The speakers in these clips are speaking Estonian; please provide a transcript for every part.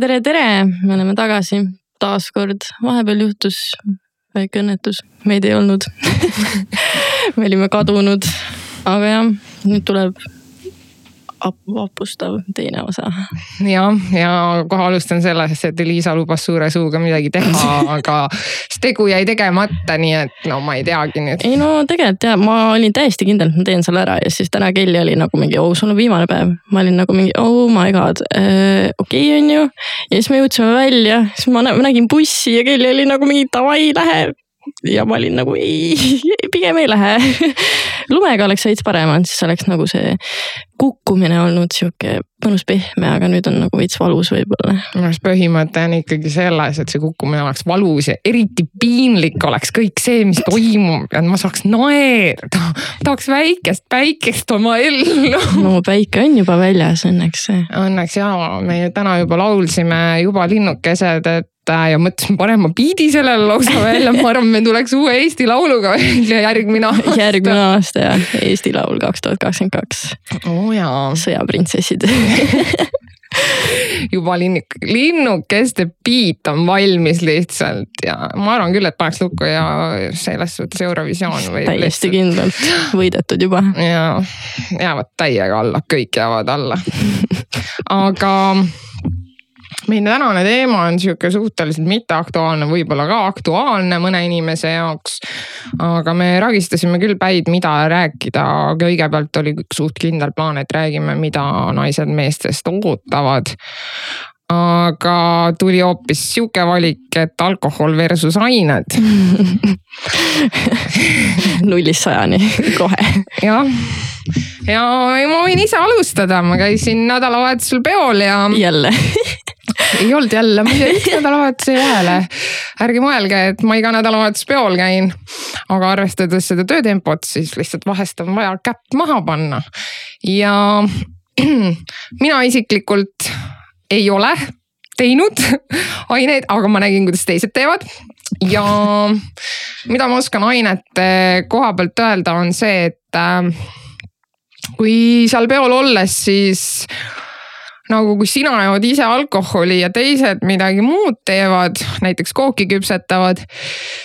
tere, tere, me oleme tagasi. Taas kord, vahepeal juhtus väike õnnetus, meid ei olnud. Me olime kadunud, aga jah, nüüd tuleb vapustav teine osa. ja, ja kohe alustan sellest, et Liisa lubas suure suuga midagi teha, aga see tegu jäi tegemata, nii et no ma ei teagi nüüd. ei no tegelikult jah, ma olin täiesti kindel, et ma teen selle ära ja siis täna Kelly oli nagu mingi, oo sul on viimane päev. ma olin nagu mingi oh my god äh,, okei okay, on ju. ja siis me jõudsime välja, siis ma nägin bussi ja Kelly oli nagu mingi davai, lähe ja ma olin nagu ei, pigem ei lähe. lumega oleks veits parem olnud, siis oleks nagu see kukkumine olnud sihuke mõnus pehme, aga nüüd on nagu veits valus võib-olla. minu arust põhimõte on ikkagi selles, et see kukkumine oleks valus ja eriti piinlik oleks kõik see, mis toimub ja ma saaks naerda. tahaks väikest päikest oma ellu. no päike on juba väljas õnneks. Õnneks ja, me täna juba laulsime juba linnukesed, et ja mõtlesime panema biidi sellele lausa välja, ma arvan, me tuleks uue Eesti Lauluga välja järgmine aasta. järgmine aasta jah, Eesti Laul kaks tuhat kakskümmend kaks. Oo jaa. sõjaprintsessid juba linnuk, linnukeste beat on valmis lihtsalt ja ma arvan küll, et paneks lukku ja selles suhtes Eurovisioon võib. täiesti lihtsalt... kindlalt võidetud juba. ja jäävad täiega alla, kõik jäävad alla aga meie tänane teema on sihuke suhteliselt mitteaktuaalne, võib-olla ka aktuaalne mõne inimese jaoks. aga me ragistasime küll päid, mida rääkida, kõigepealt oli suht kindel plaan, et räägime, mida naised meestest ootavad aga tuli hoopis sihuke valik, et alkohol versus ained nullist sajani kohe. jah, ja ma võin ise alustada, ma käisin nädalavahetusel peol ja. jälle ei olnud jälle, ma ei tea, üks nädalavahetus jäi vahele. ärge mõelge, et ma iga nädalavahetus peol käin. aga arvestades seda töötempot, siis lihtsalt vahest on vaja käpp maha panna. ja mina isiklikult ei ole teinud aineid, aga ma nägin, kuidas teised teevad. ja mida ma oskan ainete koha pealt öelda, on see, et äh, kui seal peol olles, siis nagu kui sina jood ise alkoholi ja teised midagi muud teevad, näiteks kooki küpsetavad,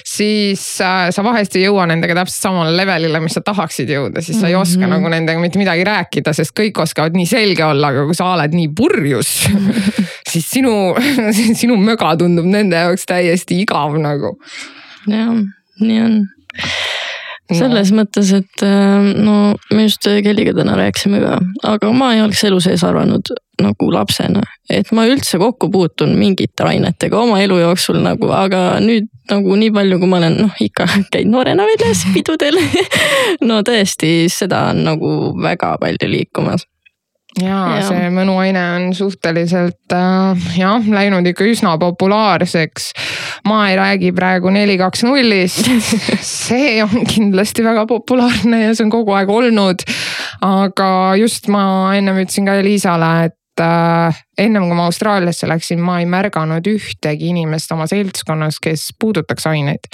siis äh, sa vahest ei jõua nendega täpselt samale levelile, mis sa tahaksid jõuda, siis sa ei oska mm -hmm. nagu nendega mitte midagi rääkida, sest kõik oskavad nii selge olla, aga kui sa oled nii purjus siis sinu, sinu möga tundub nende jaoks täiesti igav nagu. jah, nii on selles no. mõttes, et äh, no me just Kelliga täna rääkisime ka, aga ma ei oleks elu sees arvanud nagu lapsena, et ma üldse kokku puutun mingite ainetega oma elu jooksul nagu, aga nüüd nagu nii palju, kui ma olen noh ikka käinud noorena väljas pidudel no tõesti, seda on nagu väga palju liikumas ja, ja see mõnuaine on suhteliselt äh, jah, läinud ikka üsna populaarseks. ma ei räägi praegu neli, kaks nullist see on kindlasti väga populaarne ja see on kogu aeg olnud. aga just ma ennem ütlesin ka Liisale, et äh, ennem kui ma Austraaliasse läksin, ma ei märganud ühtegi inimest oma seltskonnas, kes puudutaks aineid.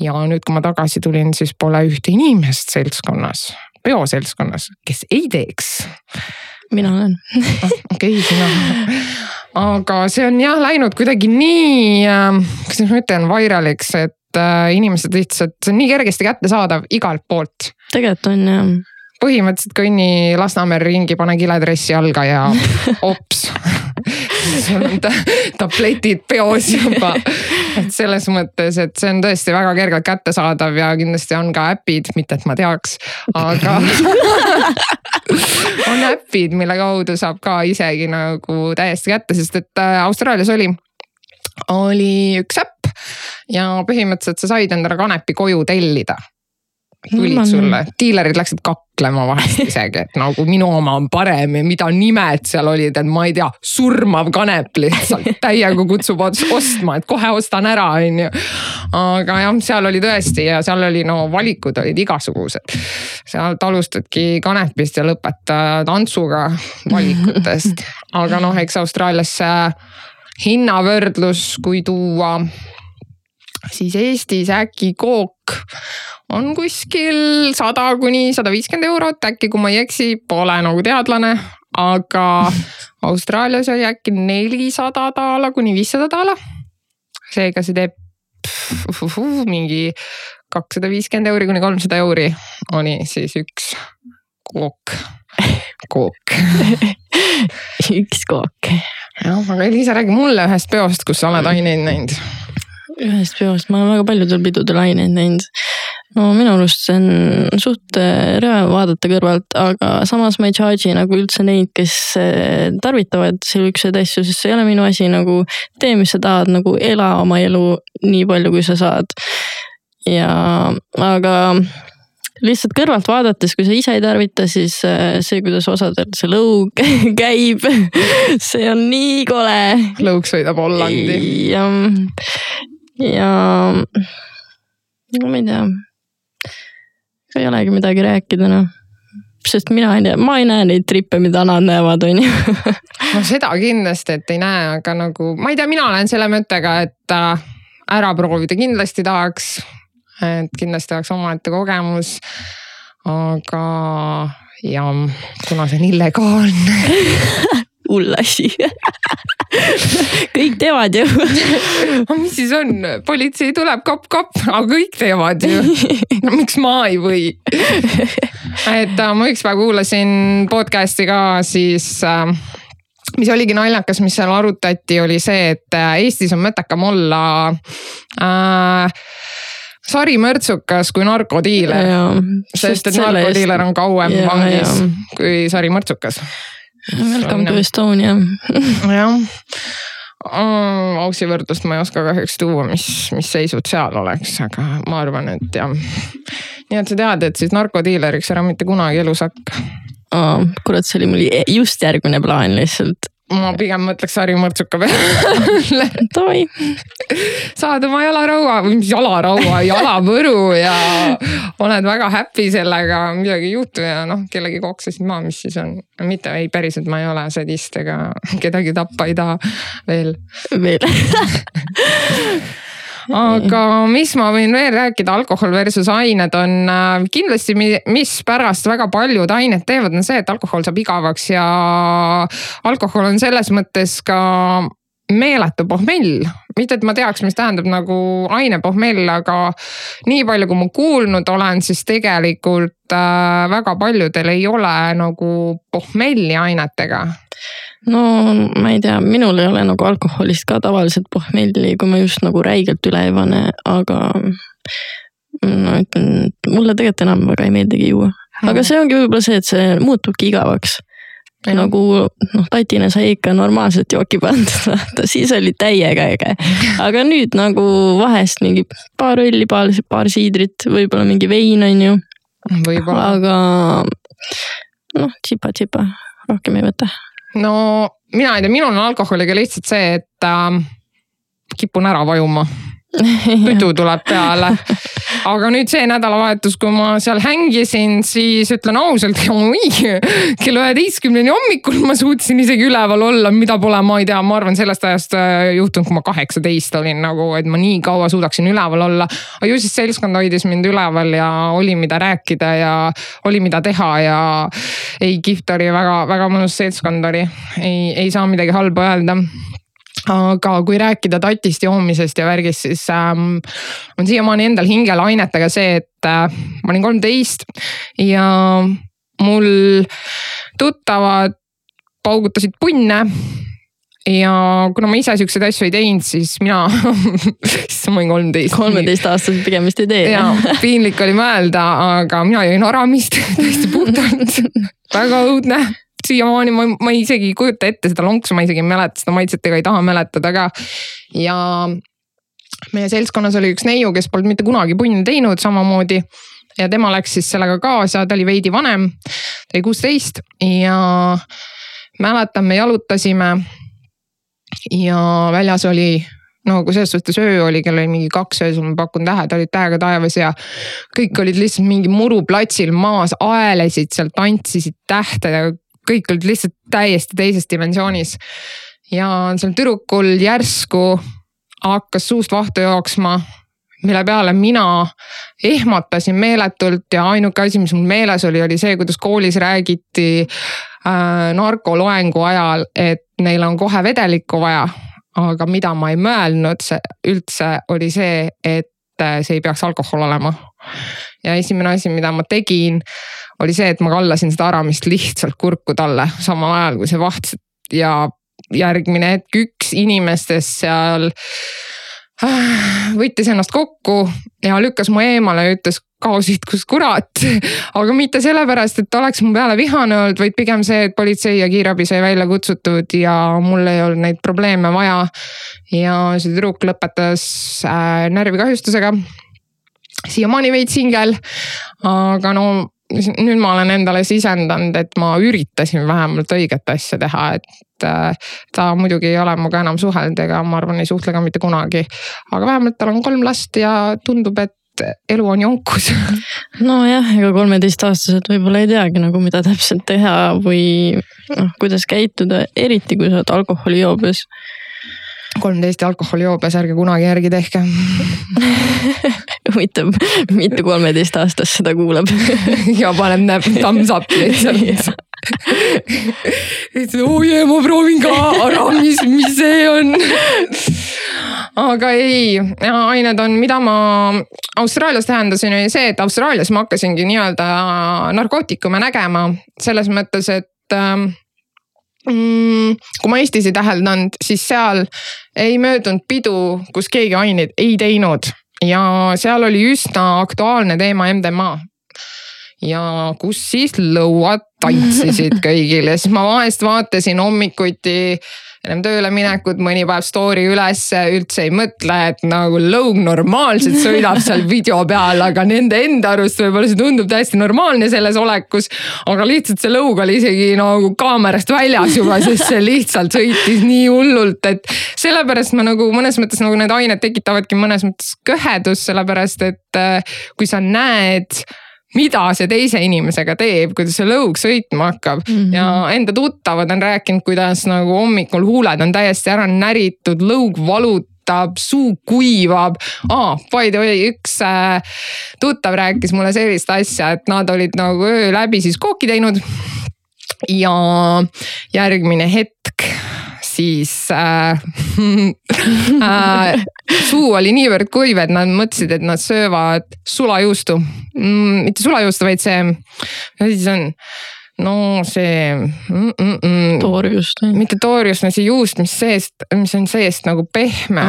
ja nüüd, kui ma tagasi tulin, siis pole ühte inimest seltskonnas peoseltskonnas, kes ei teeks? Mina olen ah, okei sina. aga see on jah läinud kuidagi nii, ähm, kuidas ma ütlen, vairaliks, et äh, inimesed lihtsalt, see on nii kergesti kättesaadav igalt poolt. tegelikult on jah põhimõtteliselt kõnni Lasnamäel ringi, pane kiledressi jalga ja ops sul on tabletid peos juba. et selles mõttes, et see on tõesti väga kergelt kättesaadav ja kindlasti on ka äpid, mitte et ma teaks, aga on äpid, mille kaudu saab ka isegi nagu täiesti kätte, sest et äh, Austraalias oli, oli üks äpp ja põhimõtteliselt sa said endale kanepi koju tellida tulid no, sulle, diilerid läksid kaklema vahest isegi, et nagu minu oma on parem ja mida nimed seal olid, et ma ei tea, surmav kanep lihtsalt täiega kutsub ostma, et kohe ostan ära, on ju. aga jah, seal oli tõesti ja seal oli no valikud olid igasugused. sealt alustadki kanepist ja lõpetad tantsuga valikutest, aga noh, eks Austraaliasse hinnavõrdlus, kui tuua siis Eestis äkki kook on kuskil sada kuni sada viiskümmend eurot, äkki kui ma ei eksi, pole nagu teadlane. aga Austraalias oli äkki nelisada daala kuni viissada daala. seega see teeb pff, mingi kakssada viiskümmend euri kuni kolmsada euri oli siis üks kook, kook üks kook. jah, aga Liisa, räägi mulle ühest peost, kus sa oled aineid näinud. Ühest peost, ma olen väga paljudel pidudel aineid näinud. no minu arust see on suht äh, rõve vaadata kõrvalt, aga samas ma ei charge'i nagu üldse neid, kes äh, tarvitavad siukseid asju, sest see ei ole minu asi nagu. tee, mis sa tahad, nagu ela oma elu nii palju, kui sa saad. ja, aga lihtsalt kõrvalt vaadates, kui sa ise ei tarvita, siis äh, see, kuidas osadel see lõug käib, see on nii kole. lõug sõidab Hollandi. ja, ja no ma ei tea. ei olegi midagi rääkida noh sest mina ei tea, ma ei näe neid trippe, mida nad näevad, on ju. no seda kindlasti, et ei näe, aga nagu ma ei tea, mina olen selle mõttega, et äh, ära proovida kindlasti tahaks et kindlasti oleks omaette kogemus. aga ja kuna see on illegaalne hull asi kõik teevad ju aga mis siis on, politsei tuleb kapp-kapp, aga kõik teevad ju. no miks ma ei või? et äh, ma ükspäev kuulasin podcast'i ka siis äh, mis oligi naljakas, mis seal arutati, oli see, et äh, Eestis on mõttekam olla äh, sarimõrtsukas kui narkodiiler. sest et narkodiiler on kauem vangis kui sarimõrtsukas. Welcome to Estonia. Jah. Mm, auksi võrdlust ma ei oska kahjuks tuua, mis, mis seisud seal oleks, aga ma arvan, et jah. nii et sa tead, et siis narkodiileriks ära mitte kunagi elus hakka kurat, see oli mul just järgmine plaan lihtsalt ma pigem mõtleks harimõrtsuka peale Davai. saad oma jalaraua või mis jalaraua, jalavõru ja oled väga happy sellega, midagi ei juhtu ja noh, kellegi koksasid maha, mis siis on. mitte, ei päriselt ma ei ole sadist ega kedagi tappa ei taha veel. veel aga mis ma võin veel rääkida, alkohol versus ained on äh, kindlasti, mispärast väga paljud ained teevad, on see, et alkohol saab igavaks ja alkohol on selles mõttes ka meeletu pohmell, mitte et ma teaks, mis tähendab nagu ainepohmell, aga nii palju, kui ma kuulnud olen, siis tegelikult äh, väga paljudel ei ole nagu pohmelli ainetega no ma ei tea, minul ei ole nagu alkoholist ka tavaliselt pohmelli, kui ma just nagu räigelt üle ei pane, aga no ütlen, mulle tegelikult enam väga ei meeldigi juua. aga see ongi võib-olla see, et see muutubki igavaks. nagu noh, tatina sai ikka normaalset jooki pandud, vaata siis oli täiega äge. aga nüüd nagu vahest mingi paar õlli, paar, paar siidrit, võib-olla mingi vein on ju. aga noh, tšipa-tšipa, rohkem ei võta no mina ei tea, minul on alkoholiga lihtsalt see, et äh, kipun ära vajuma pidu tuleb peale. aga nüüd see nädalavahetus, kui ma seal hängisin, siis ütlen ausalt, oi kella üheteistkümneni hommikul ma suutsin isegi üleval olla, mida pole, ma ei tea, ma arvan, sellest ajast äh, juhtunud, kui ma kaheksateist olin nagu, et ma nii kaua suudaksin üleval olla. aga ju siis seltskond hoidis mind üleval ja oli, mida rääkida ja oli, mida teha ja ei, kihvt oli väga-väga mõnus seltskond oli, ei, ei saa midagi halba öelda aga kui rääkida tatist joomisest ja värgist, siis ähm, on siiamaani endal hingel ainetega see, et äh, ma olin kolmteist ja mul tuttavad paugutasid punne ja kuna ma ise siukseid asju ei teinud, siis mina siis ma olin kolmteist. kolmeteistaastased pigem vist ei tee. ja piinlik oli mõelda, aga mina jõin aramist täiesti puhtalt väga õudne siiamaani ma, ma isegi ei kujuta ette seda lonksu, ma isegi ei mäleta seda maitset ega ei taha mäletada ka. ja meie seltskonnas oli üks neiu, kes polnud mitte kunagi punni teinud samamoodi. ja tema läks siis sellega kaasa, ta oli veidi vanem, ta oli kuusteist ja mäletan, me jalutasime. ja väljas oli no kui selles suhtes öö oli, kell oli mingi kaks öösel, ma pakun tähed olid täiega taevas ja kõik olid lihtsalt mingi muruplatsil maas, aelesid seal, tantsisid tähtedega, kõik olid lihtsalt täiesti teises dimensioonis. ja seal tüdrukul järsku hakkas suust vahtu jooksma mille peale mina ehmatasin meeletult ja ainuke asi, mis mul meeles oli, oli see, kuidas koolis räägiti äh, narkoloengu ajal, et neil on kohe vedelikku vaja. aga mida ma ei mõelnud üldse oli see, et äh, see ei peaks alkohol olema. ja esimene asi, mida ma tegin, oli see, et ma kallasin seda aramist lihtsalt kurku talle, samal ajal kui see vahtis ja järgmine hetk üks inimestest seal võttis ennast kokku ja lükkas mu eemale ja ütles kao siit, kus kurat. aga mitte sellepärast, et ta oleks mu peale vihane olnud, vaid pigem see, et politsei ja kiirabi sai välja kutsutud ja mul ei olnud neid probleeme vaja. ja see tüdruk lõpetas äh, närvikahjustusega. siiamaani veits hingel, aga no nüüd ma olen endale sisendanud, et ma üritasin vähemalt õiget asja teha, et äh, ta muidugi ei ole minuga enam suhelnud ega ma arvan, ei suhtle ka mitte kunagi. aga vähemalt tal on kolm last ja tundub, et elu on jonkus. nojah, ega kolmeteistaastased võib-olla ei teagi nagu, mida täpselt teha või noh, kuidas käituda, eriti kui sa oled alkoholijoobes kolmteist ja alkoholijoobes, ärge kunagi järgi tehke. Huvitav, mitu kolmeteistaastast seda kuulab? Ja paneb näeb thumbs up lihtsalt. Ütles, oi ma proovin ka, aga mis, mis see on. Aga ei, ained on, mida ma Austraalias tähendasin, oli see, et Austraalias ma hakkasingi nii-öelda narkootikume nägema. Selles mõttes, et ähm, mm, kui ma Eestis ei täheldanud, siis seal ei möödunud pidu, kus keegi aineid ei teinud ja seal oli üsna aktuaalne teema MDMA. ja kus siis lõuad tantsisid kõigil ja siis ma vahest vaatasin hommikuti ennem tööle minekut, mõni päev story ülesse, üldse ei mõtle, et nagu lõug normaalselt sõidab seal video peal, aga nende enda arust võib-olla see tundub täiesti normaalne selles olekus. aga lihtsalt see lõug oli isegi nagu kaamerast väljas juba, sest see lihtsalt sõitis nii hullult, et sellepärast ma nagu mõnes mõttes nagu need ained tekitavadki mõnes mõttes kõhedust, sellepärast et äh, kui sa näed mida see teise inimesega teeb, kuidas see lõug sõitma hakkab mm -hmm. ja enda tuttavad on rääkinud, kuidas nagu hommikul huuled on täiesti ära näritud, lõug valutab suu kuivab ah,. by the way, üks äh, tuttav rääkis mulle sellist asja, et nad olid nagu öö läbi siis kooki teinud. ja järgmine hetk siis äh, äh, suu oli niivõrd kuiv, et nad mõtlesid, et nad söövad sulajuustu mm,. mitte sulajuustu, vaid see, mis asi see on? no see mm,. Mm, mm. toorjuust. mitte toorjuust, vaid see juust, mis seest, mis on seest nagu pehme.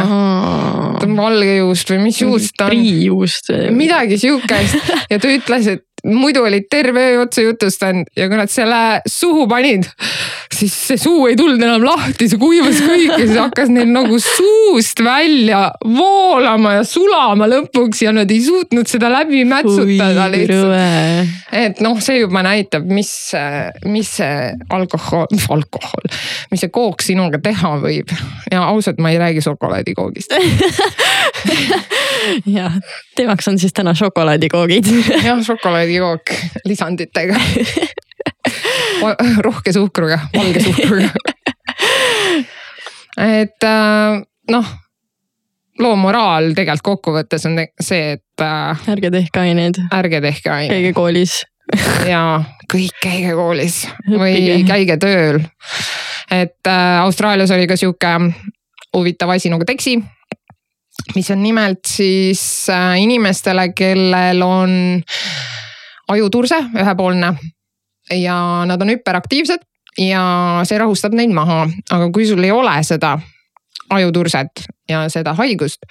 valge juust või mis juust ta on? priijuust. midagi sihukest ja ta ütles, et muidu olid terve öö otsa jutustanud ja kui nad selle suhu panid, siis see suu ei tulnud enam lahti, see kuivas kõik ja siis hakkas neil nagu suust välja voolama ja sulama lõpuks ja nad ei suutnud seda läbi mätsutada lihtsalt. et noh, see juba näitab, mis, mis see alkohol, alkohol, mis see kook sinuga teha võib. Ja ausalt, ma ei räägi šokolaadikoogist jah, teemaks on siis täna šokolaadikoogid jah, šokolaadikook lisanditega rohke suhkruga, valge suhkruga et äh, noh, loo moraal tegelikult kokkuvõttes on see, et äh,. ärge tehke aineid. ärge tehke aineid. käige koolis ja kõik käige koolis või käige tööl. et äh, Austraalias oli ka sihuke huvitav asi nagu Texi mis on nimelt siis äh, inimestele, kellel on ajuturse ühepoolne ja nad on hüperaktiivsed ja see rahustab neid maha, aga kui sul ei ole seda ajuturset ja seda haigust,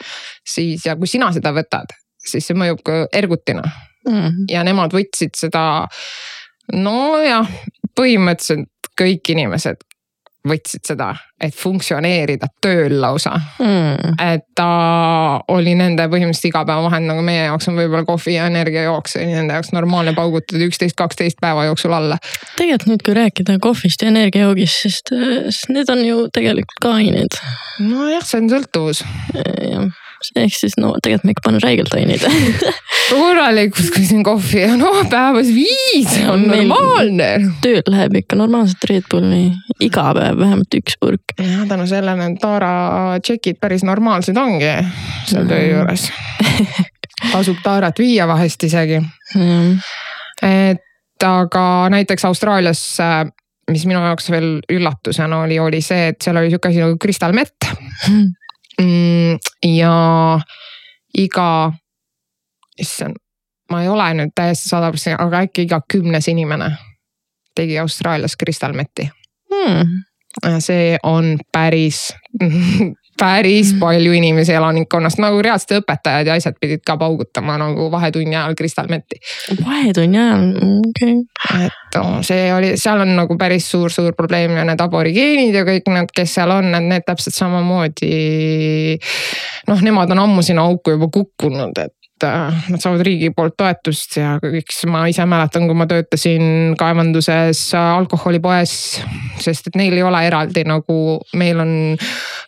siis ja kui sina seda võtad, siis see mõjub ka ergutina. Mm.. ja nemad võtsid seda nojah, põhimõtteliselt kõik inimesed, võtsid seda, et funktsioneerida tööl lausa mm.. et ta oli nende põhimõtteliselt igapäevavahend, nagu meie jaoks on võib-olla kohvi ja energiajooks, oli nende jaoks normaalne paugutada üksteist, kaksteist päeva jooksul alla. tegelikult nüüd, kui rääkida kohvist ja energiajoogist, sest, need on ju tegelikult ka ained. nojah, see on sõltuvus. Jah ehk siis no tegelikult ma ikka panen räigelt aineid korralikult kõsin kohvi ja no päevas viis on Meil- normaalne. tööl läheb ikka normaalselt Red Bulli iga päev vähemalt üks purk. ja tänu sellele need Taara tšekid päris normaalsed ongi seal töö juures. tasub Taarat viia vahest isegi. et aga näiteks Austraalias, mis minu jaoks veel üllatusena oli, oli see, et seal oli sihuke asi nagu kristallmett mm,. Ja iga, issand, ma ei ole nüüd täiesti sada protsenti, aga äkki iga kümnes inimene tegi Austraalias kristallmetti Hmm. ja see on päris, päris palju inimesi elanikkonnast nagu reaalselt õpetajad ja asjad pidid ka paugutama nagu vahetunni ajal kristallmetti. vahetunni ajal, okei okay.. et see oli, seal on nagu päris suur-suur probleem ja need aborigeenid ja kõik need, kes seal on, et need täpselt samamoodi. noh, nemad on ammu sinna auku juba kukkunud, et nad saavad riigi poolt toetust ja üks, ma ise mäletan, kui ma töötasin kaevanduses äh, alkoholipoes. sest et neil ei ole eraldi nagu meil on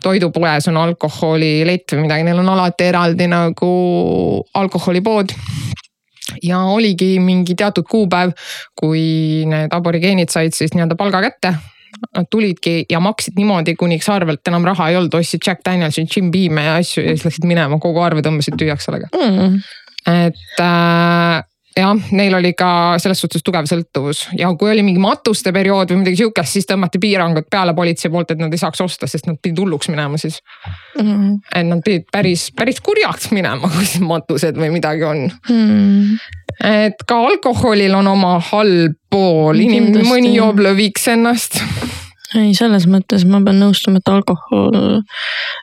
toidupoes on alkoholilett või midagi, neil on alati eraldi nagu alkoholipood ja oligi mingi teatud kuupäev, kui need aborigeenid said siis nii-öelda palga kätte. Nad tulidki ja maksid niimoodi, kuniks arvelt enam raha ei olnud, ostsid Jack Danielsi, Jim Beam'e ja asju ja siis läksid minema, kogu arve tõmbasid tühjaks sellega. Mm. et äh, jah, neil oli ka selles suhtes tugev sõltuvus ja kui oli mingi matuste periood või midagi sihukest, siis tõmmati piirangud peale politsei poolt, et nad ei saaks osta, sest nad pidid hulluks minema siis. Mm. et nad pidid päris, päris kurjaks minema, kui matused või midagi on Mm. Et ka alkoholil on oma halb pool, inimene, mõni joob lõviks ennast. ei, selles mõttes ma pean nõustuma, et alkohol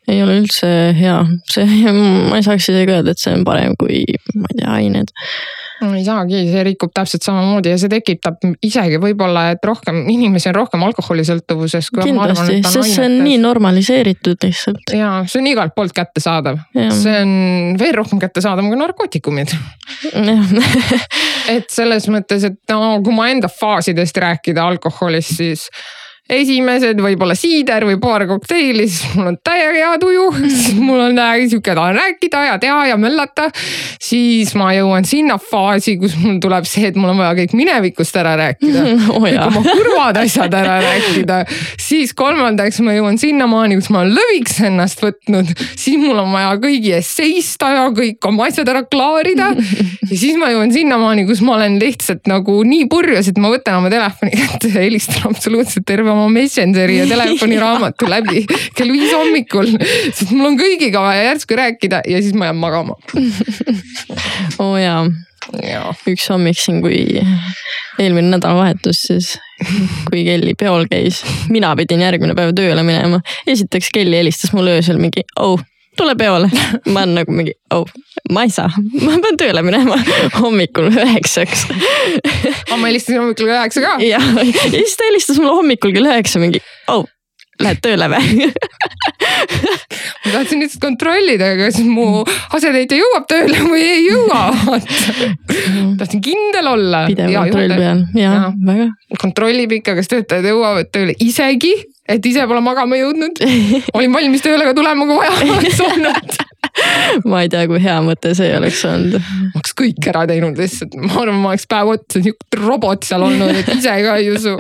ei ole üldse hea, see, ma ei saaks isegi öelda, et see on parem kui, ma ei tea, ained. Ei saagi, see rikub täpselt samamoodi ja see tekitab isegi võib-olla, et rohkem inimesi on rohkem alkoholisõltuvuses. kindlasti, sest see on nii normaliseeritud lihtsalt. ja see on igalt poolt kättesaadav, see on veel rohkem kättesaadav kui narkootikumid. et selles mõttes, et no kui ma enda faasidest rääkida alkoholist, siis esimesed võib-olla siider või paar kokteili, siis mul on täiega hea tuju, siis mul on täiega sihuke, tahan rääkida ja teha ja möllata. siis ma jõuan sinna faasi, kus mul tuleb see, et mul on vaja kõik minevikust ära rääkida oo kõik jaa, oma kurvad asjad ära rääkida. siis kolmandaks ma jõuan sinnamaani, kus ma olen lõviks ennast võtnud, siis mul on vaja kõigi ees seista ja kõik oma asjad ära klaarida. ja siis ma jõuan sinnamaani, kus ma olen lihtsalt nagu nii purjus, et ma võtan oma telefoni kätte ja helistan absoluutselt terve oma Messengeri ja telefoniraamatu läbi kell viis hommikul. sest mul on kõigiga vaja järsku rääkida ja siis ma jään magama. oo jaa, ja üks hommik siin, kui eelmine nädalavahetus siis, kui Kelly peol käis, mina pidin järgmine päev tööle minema. esiteks Kelly helistas mulle öösel mingi, oh, tule peole. ma olen nagu mingi, oh, ma ei saa, ma pean tööle minema hommikul üheksaks. aga ma helistasin hommikul kell üheksa ka. ja, ja siis ta helistas mulle hommikul kell üheksa mingi, oh, lähed tööle või? ma tahtsin lihtsalt kontrollida, kas mu asetäitja jõuab tööle või ei jõua. tahtsin kindel olla. pidev kontroll peal, Jaa., väga. kontrollib ikka, kas töötajad jõuavad tööle isegi, et ise pole magama jõudnud. olin valmis tööle ka tulema, kui vaja oleks olnud. ma ei tea, kui hea mõte see oleks olnud. ma oleks kõik ära teinud lihtsalt, ma arvan, ma oleks päev otsa nihuke robot seal olnud, et ise ka ei usu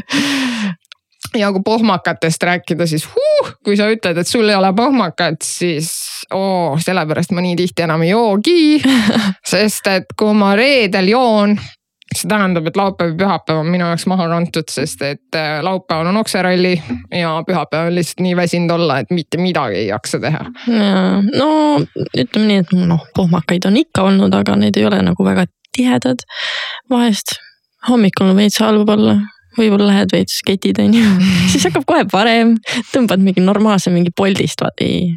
ja kui pohmakatest rääkida, siis huh, kui sa ütled, et sul ei ole pohmakat, siis oo, sellepärast ma nii tihti enam ei joogi. sest et kui ma reedel joon, see tähendab, et laupäev ja pühapäev on minu jaoks maha kantud, sest et äh, laupäeval on okseralli ja pühapäev on lihtsalt nii väsinud olla, et mitte midagi ei jaksa teha. jaa, no ütleme nii, et noh, pohmakaid on ikka olnud, aga need ei ole nagu väga tihedad. vahest hommikul on veits halb olla, võib-olla lähed veits ketid onju, siis hakkab kohe parem, tõmbad mingi normaalse mingi Boltist, ei,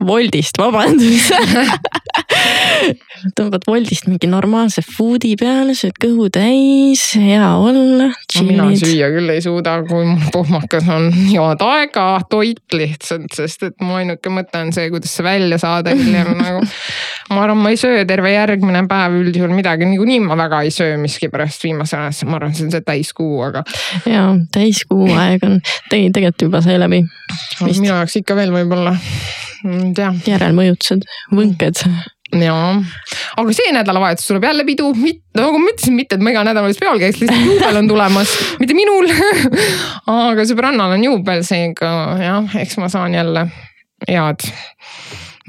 Woldist, vabandust. tõmbad Woldist mingi normaalse food'i peale, sööd kõhu täis, hea olla. mina süüa küll ei suuda, kui mul pohmakas on jood aega, toit lihtsalt, sest et mu ainuke mõte on see, kuidas see välja saada hiljem nagu. ma arvan, ma ei söö terve järgmine päev üldjuhul midagi, niikuinii ma väga ei söö miskipärast viimasel ajal, ma arvan, see on see täiskuu, aga. ja täiskuu aeg on, tegi tegelikult juba sai läbi. minu jaoks ikka veel võib-olla, ei tea. järelmõjutused, võnked jaa, aga see nädalavahetus tuleb jälle pidu, nagu ma ütlesin, mitte et ma iga nädal peol käiks, lihtsalt juubel on tulemas, mitte minul. Aga sõbrannal on juubel, seega jah, eks ma saan jälle head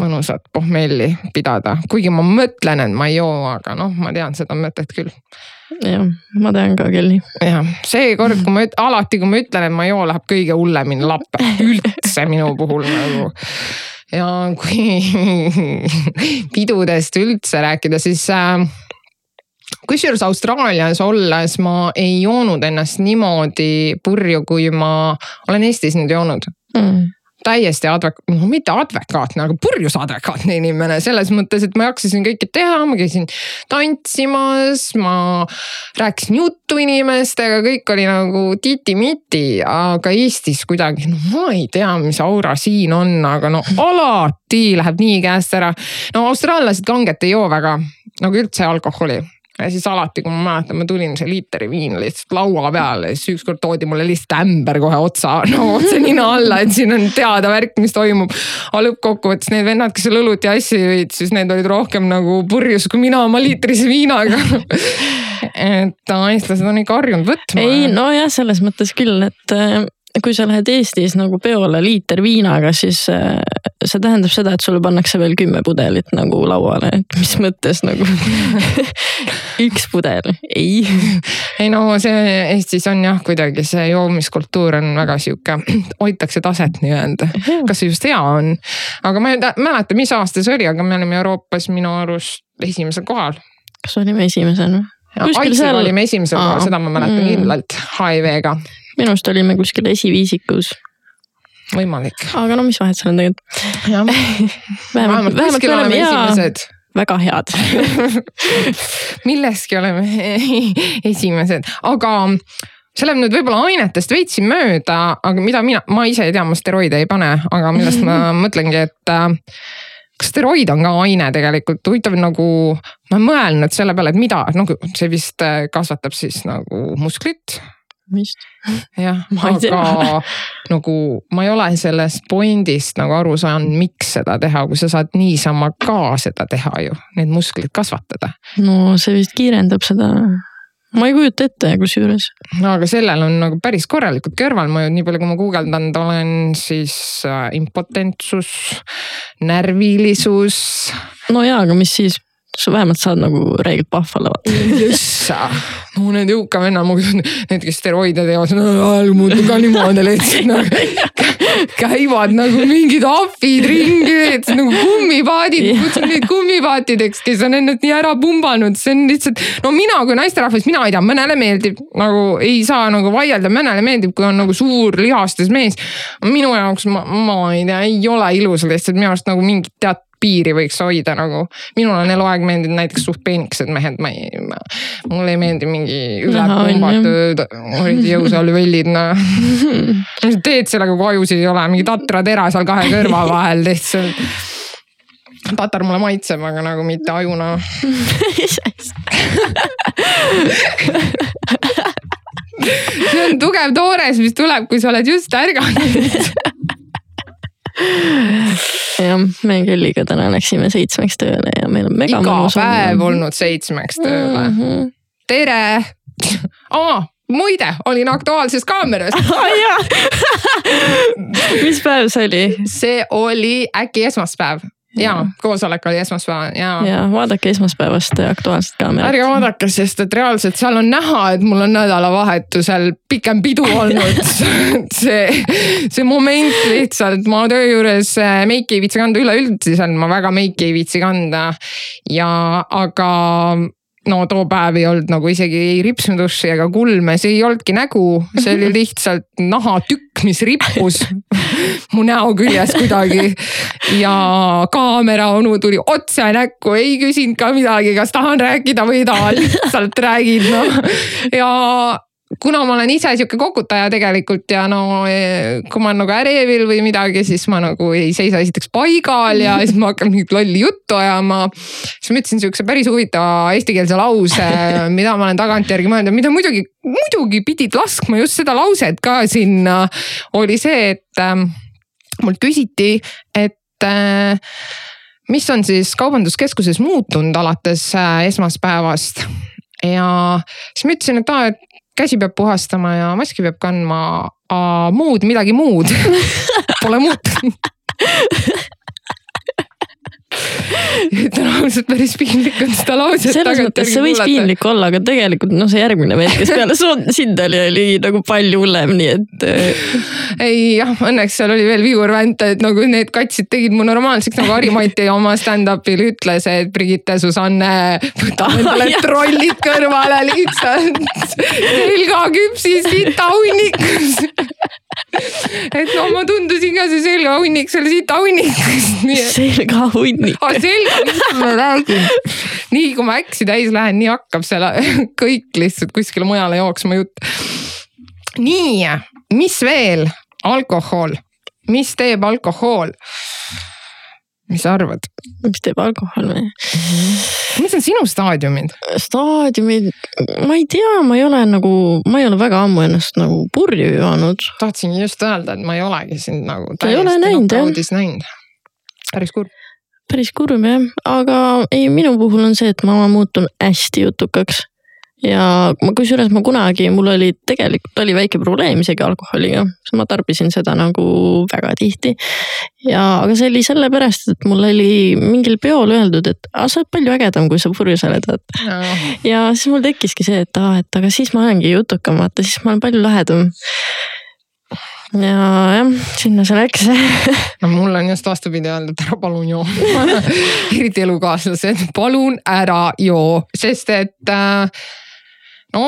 mõnusat pohmelli pidada, kuigi ma mõtlen, et ma ei joo, aga noh, ma tean seda mõtet küll. jah, ma tean ka küll jah, seekord, kui ma, alati kui ma ütlen, et ma ei joo, läheb kõige hullemini lappe, üldse minu puhul nagu ja kui pidudest üldse rääkida, siis äh, kusjuures Austraalias olles ma ei joonud ennast niimoodi purju, kui ma olen Eestis nüüd joonud. Mm täiesti advek-, no mitte advekaatne, aga purjus advekaatne inimene selles mõttes, et ma jaksasin kõike teha, ma käisin tantsimas, ma rääkisin juttu inimestega, kõik oli nagu titi-miti, aga Eestis kuidagi, no ma ei tea, mis aura siin on, aga no alati läheb nii käest ära. no austraallased kanget ei joo väga, nagu üldse alkoholi ja siis alati, kui ma mäletan, ma tulin see liitri viin lihtsalt laua peale siis ükskord toodi mulle lihtsalt ämber kohe otsa, no otse nina alla, et siin on teada värk, mis toimub. aga lõppkokkuvõttes need vennad, kes seal õlut ja asja jõid, siis need olid rohkem nagu purjus kui mina oma liitrise viinaga et eestlased on ikka harjunud võtma. ei nojah, selles mõttes küll, et kui sa lähed Eestis nagu peole liiter viinaga, siis äh, see tähendab seda, et sulle pannakse veel kümme pudelit nagu lauale, et mis mõttes nagu üks pudel, ei. ei no see Eestis on jah, kuidagi see joomiskultuur on väga sihuke, hoitakse taset nii-öelda, kas see just hea on. aga ma ei mäleta, mis aasta see oli, aga me olime Euroopas minu arust esimesel kohal. kas olime esimesena? Aitsel seal... olime esimesel kohal, seda ma mäletan mm. kindlalt HIV-ga minu arust olime kuskil esiviisikus. Võimalik. aga no mis vahet seal on tegelikult. vähemalt, vähemalt me oleme esimesed väga head milleski oleme esimesed, aga see läheb nüüd võib-olla ainetest veitsi mööda, aga mida mina, ma ise ei tea, ma steroide ei pane, aga millest ma mõtlengi, et äh, kas steroid on ka aine tegelikult, huvitav nagu, ma olen mõelnud selle peale, et mida, nagu see vist äh, kasvatab siis nagu musklit vist. jah, aga nagu ma ei ole sellest point'ist nagu aru saanud, miks seda teha, kui sa saad niisama ka seda teha ju, need musklid kasvatada. no see vist kiirendab seda ma ei kujuta ette kusjuures. no aga sellel on nagu päris korralikud kõrvalmõjud, nii palju kui ma guugeldanud olen, siis äh, impotentsus, närvilisus. no jaa, aga mis siis? Sa vähemalt saad nagu räigelt pahvala vaata. jõssa, no need jõuka vennad, need, kes steroide teevad, muudkui ka niimoodi lihtsalt nagu käivad nagu mingid ahvid ringi, et nagu kummipaadid, kutsun neid kummipaatideks, kes on ennast nii ära pumbanud, see on lihtsalt. no mina kui naisterahvas, mina ei tea, mõnele meeldib nagu ei saa nagu vaielda, mõnele meeldib, kui on nagu suur lihastes mees. minu jaoks ma, ma ei tea, ei ole ilus lihtsalt minu arust nagu mingit tead piiri võiks hoida nagu. minul on eluaeg meeldinud näiteks suht peenikesed mehed, ma ei, mulle ei meeldi mingi ülepumbatud jõusaalvellid noh. mis teed sellega, kui ajusid ei ole, mingi tatratera seal kahe kõrva vahel lihtsalt tatar mulle maitseb, aga nagu mitte ajuna see on tugev toores, mis tuleb, kui sa oled just ärganud jah, me Kelliga täna läksime seitsmeks tööle ja meil on mega iga mõnus. iga päev olnud seitsmeks tööle mm. -hmm. tere oh, muide, olin Aktuaalses Kaameras mis päev see oli? see oli äkki esmaspäev ja koosolek oli esmaspäeval ja. ja vaadake esmaspäevast Aktuaalset Kaamerat. ärge vaadake, sest et reaalselt seal on näha, et mul on nädalavahetusel pikem pidu olnud see, see moment lihtsalt, ma töö juures äh, meiki ei viitsi kanda, üleüldiselt ma väga meiki ei viitsi kanda. ja, aga no too päev ei olnud nagu isegi ei ripsmeduši ega kulme, see ei olnudki nägu, see oli lihtsalt nahatükk, mis rippus mu näo küljes kuidagi. ja kaamera onu tuli otse näkku, ei küsinud ka midagi, kas tahan rääkida või ei taha, lihtsalt räägid noh. ja kuna ma olen ise sihuke kokutaja tegelikult ja no eh, kui ma olen nagu ärevil või midagi, siis ma nagu ei seisa esiteks paigal ja siis ma hakkan mingit lolli juttu ajama. siis ma ütlesin sihukese päris huvitava eestikeelse lause, mida ma olen tagantjärgi mõelnud mida muidugi, muidugi pidid laskma just seda lauset ka sinna. oli see, et äh, mult küsiti, et äh, mis on siis kaubanduskeskuses muutunud alates äh, esmaspäevast ja siis ma ütlesin, et aa, et käsi peab puhastama ja maski peab kandma, muud midagi muud pole muutunud ütlen ausalt, päris piinlik on seda lauset. selles mõttes see võis kuulata. piinlik olla, aga tegelikult noh, see järgmine mees, kes peale sind oli, oli nagu palju hullem, nii et. Äh, ei jah, õnneks seal oli veel Vigur Vänt, et nagu need katsid tegid mu normaalseks nagu Harimati oma stand-up'il ütles, et Brigitte, Susanne, võta endale ah, trollid kõrvale lihtsalt. selga küpsis sita hunnikus et no ma tundusin ka see selgahunnik seal sita hunnikus. selgahunnik ah,. selga, mis ma räägin. nii kui ma äksi täis lähen, nii hakkab seal kõik lihtsalt kuskile mujale jooksma jutt. nii, mis veel? alkohol, mis teeb alkohol? mis sa arvad? mis teeb alkohol või? mis on sinu staadiumid? staadiumid, ma ei tea, ma ei ole nagu, ma ei ole väga ammu ennast nagu purju joonud. tahtsin just öelda, et ma ei olegi sind nagu täiesti nokaudis näinud. päris kurb. Päris kurb jah, aga ei, minu puhul on see, et ma muutun hästi jutukaks. Ja ma, kusjuures ma kunagi, mul oli tegelikult oli väike probleem isegi alkoholiga, sest ma tarbisin seda nagu väga tihti. ja, aga see oli sellepärast, et mul oli mingil peol öeldud, et aa, sa oled palju ägedam, kui sa purjus oled, vaata no.. ja siis mul tekkiski see, et aa, et aga siis ma olengi jutukam, vaata siis ma olen palju lahedam ja jah, sinna see läks. No mul on just vastupidi öeldud, ära palun joo. Eriti elukaaslased, palun ära joo, sest et äh, no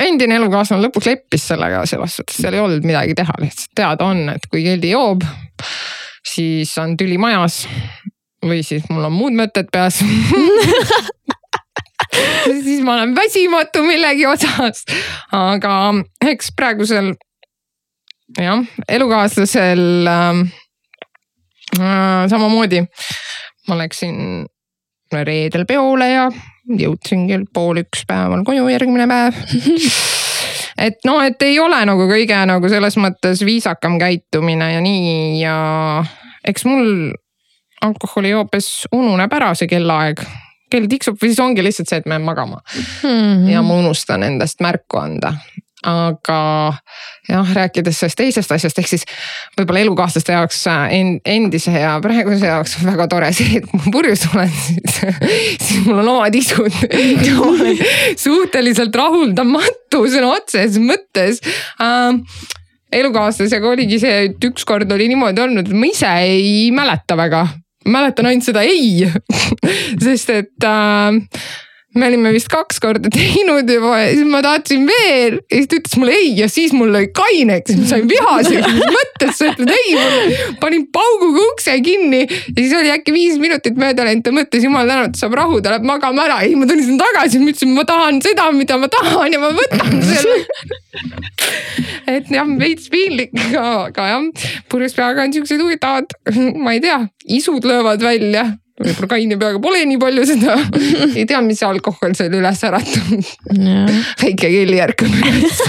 endine elukaaslane lõpuks leppis sellega selles suhtes, seal ei olnud midagi teha, lihtsalt teada on, et kui keegi joob, siis on tüli majas. või siis mul on muud mõtted peas. Siis ma olen väsimatu millegi osas, aga eks praegusel jah, elukaaslasel äh, samamoodi. ma läksin reedel peole ja jõudsin kell pool üks päeval koju järgmine päev et noh, et ei ole nagu kõige nagu selles mõttes viisakam käitumine ja nii ja eks mul alkoholi joobes ununeb ära see kellaaeg. kell tiksub või siis ongi lihtsalt see, et ma jään magama mm. -hmm. ja ma unustan endast märku anda aga jah, rääkides sellest teisest asjast, ehk siis võib-olla elukaaslaste jaoks äh, endise ja praeguse jaoks on väga tore see, et kui ma purjus olen, siis, siis mul on omad isud ja ma olen suhteliselt rahuldamatu sõna otseses mõttes. Äh, elukaaslasega oligi see, et ükskord oli niimoodi olnud, ma ise ei mäleta väga, mäletan ainult seda ei sest et äh, me olime vist kaks korda teinud juba ja siis ma tahtsin veel. Ja siis ta ütles mulle ei ja siis mul lõi kaineks, ma sain vihaseks, mis mõttes. Sa ütled ei, panin pauguga ukse kinni ja siis oli äkki viis minutit mööda läinud, ta mõtles jumal tänatud, saab rahu, ta läheb magama ära, ei ma tulin tagasi, ma ütlesin, ma tahan seda, mida ma tahan ja ma võtan selle. Et jah, veits piinlik, aga jah, purjus peaga on siuksed huvitavad, ma ei tea, isud löövad välja võib-olla kaine peaga pole nii palju seda ei tea, mis alkohol seal üles äratab. väike kelli ärkab üles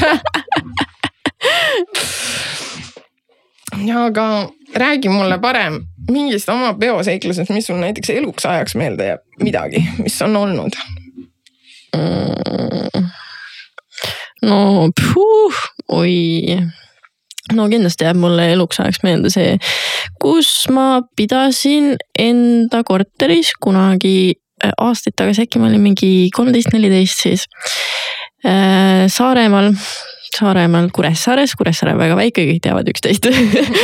ja aga räägi mulle parem mingist oma peoseiklusest, mis sul näiteks eluks ajaks meelde jääb, midagi, mis on olnud mm.? no puh, oi no kindlasti jääb mulle eluks ajaks meelde see, kus ma pidasin enda korteris kunagi äh, aastaid tagasi, äkki ma olin mingi kolmteist, neliteist siis äh,. Saaremaal, Saaremaal Kuressaares, Kuressaare on väga väike, kõik teavad üksteist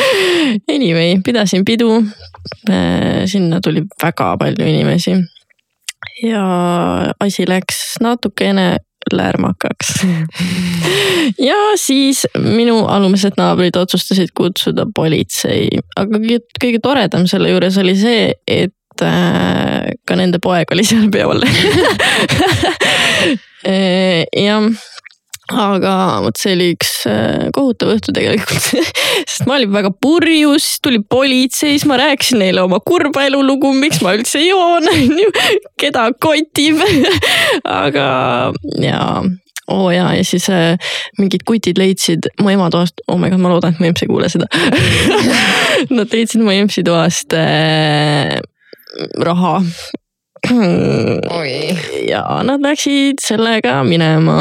Anyway, pidasin pidu äh,. sinna tuli väga palju inimesi ja asi läks natukene lärmakaks ja siis minu alumised naabrid otsustasid kutsuda politsei, aga kõige toredam selle juures oli see, et äh, ka nende poeg oli seal peol. Äh, jah, aga vot see oli üks äh, kohutav õhtu tegelikult. Sest ma olin väga purjus, tuli politsei, siis ma rääkisin neile oma kurba elulugu, miks ma üldse joon, on ju, keda kotib. Aga jaa oo oh jaa, ja siis äh, mingid kutid leidsid mu ema toast, oh my god, ma loodan, et mu emps ei kuule seda. Nad leidsid mu empsi toast äh, raha ja nad läksid sellega minema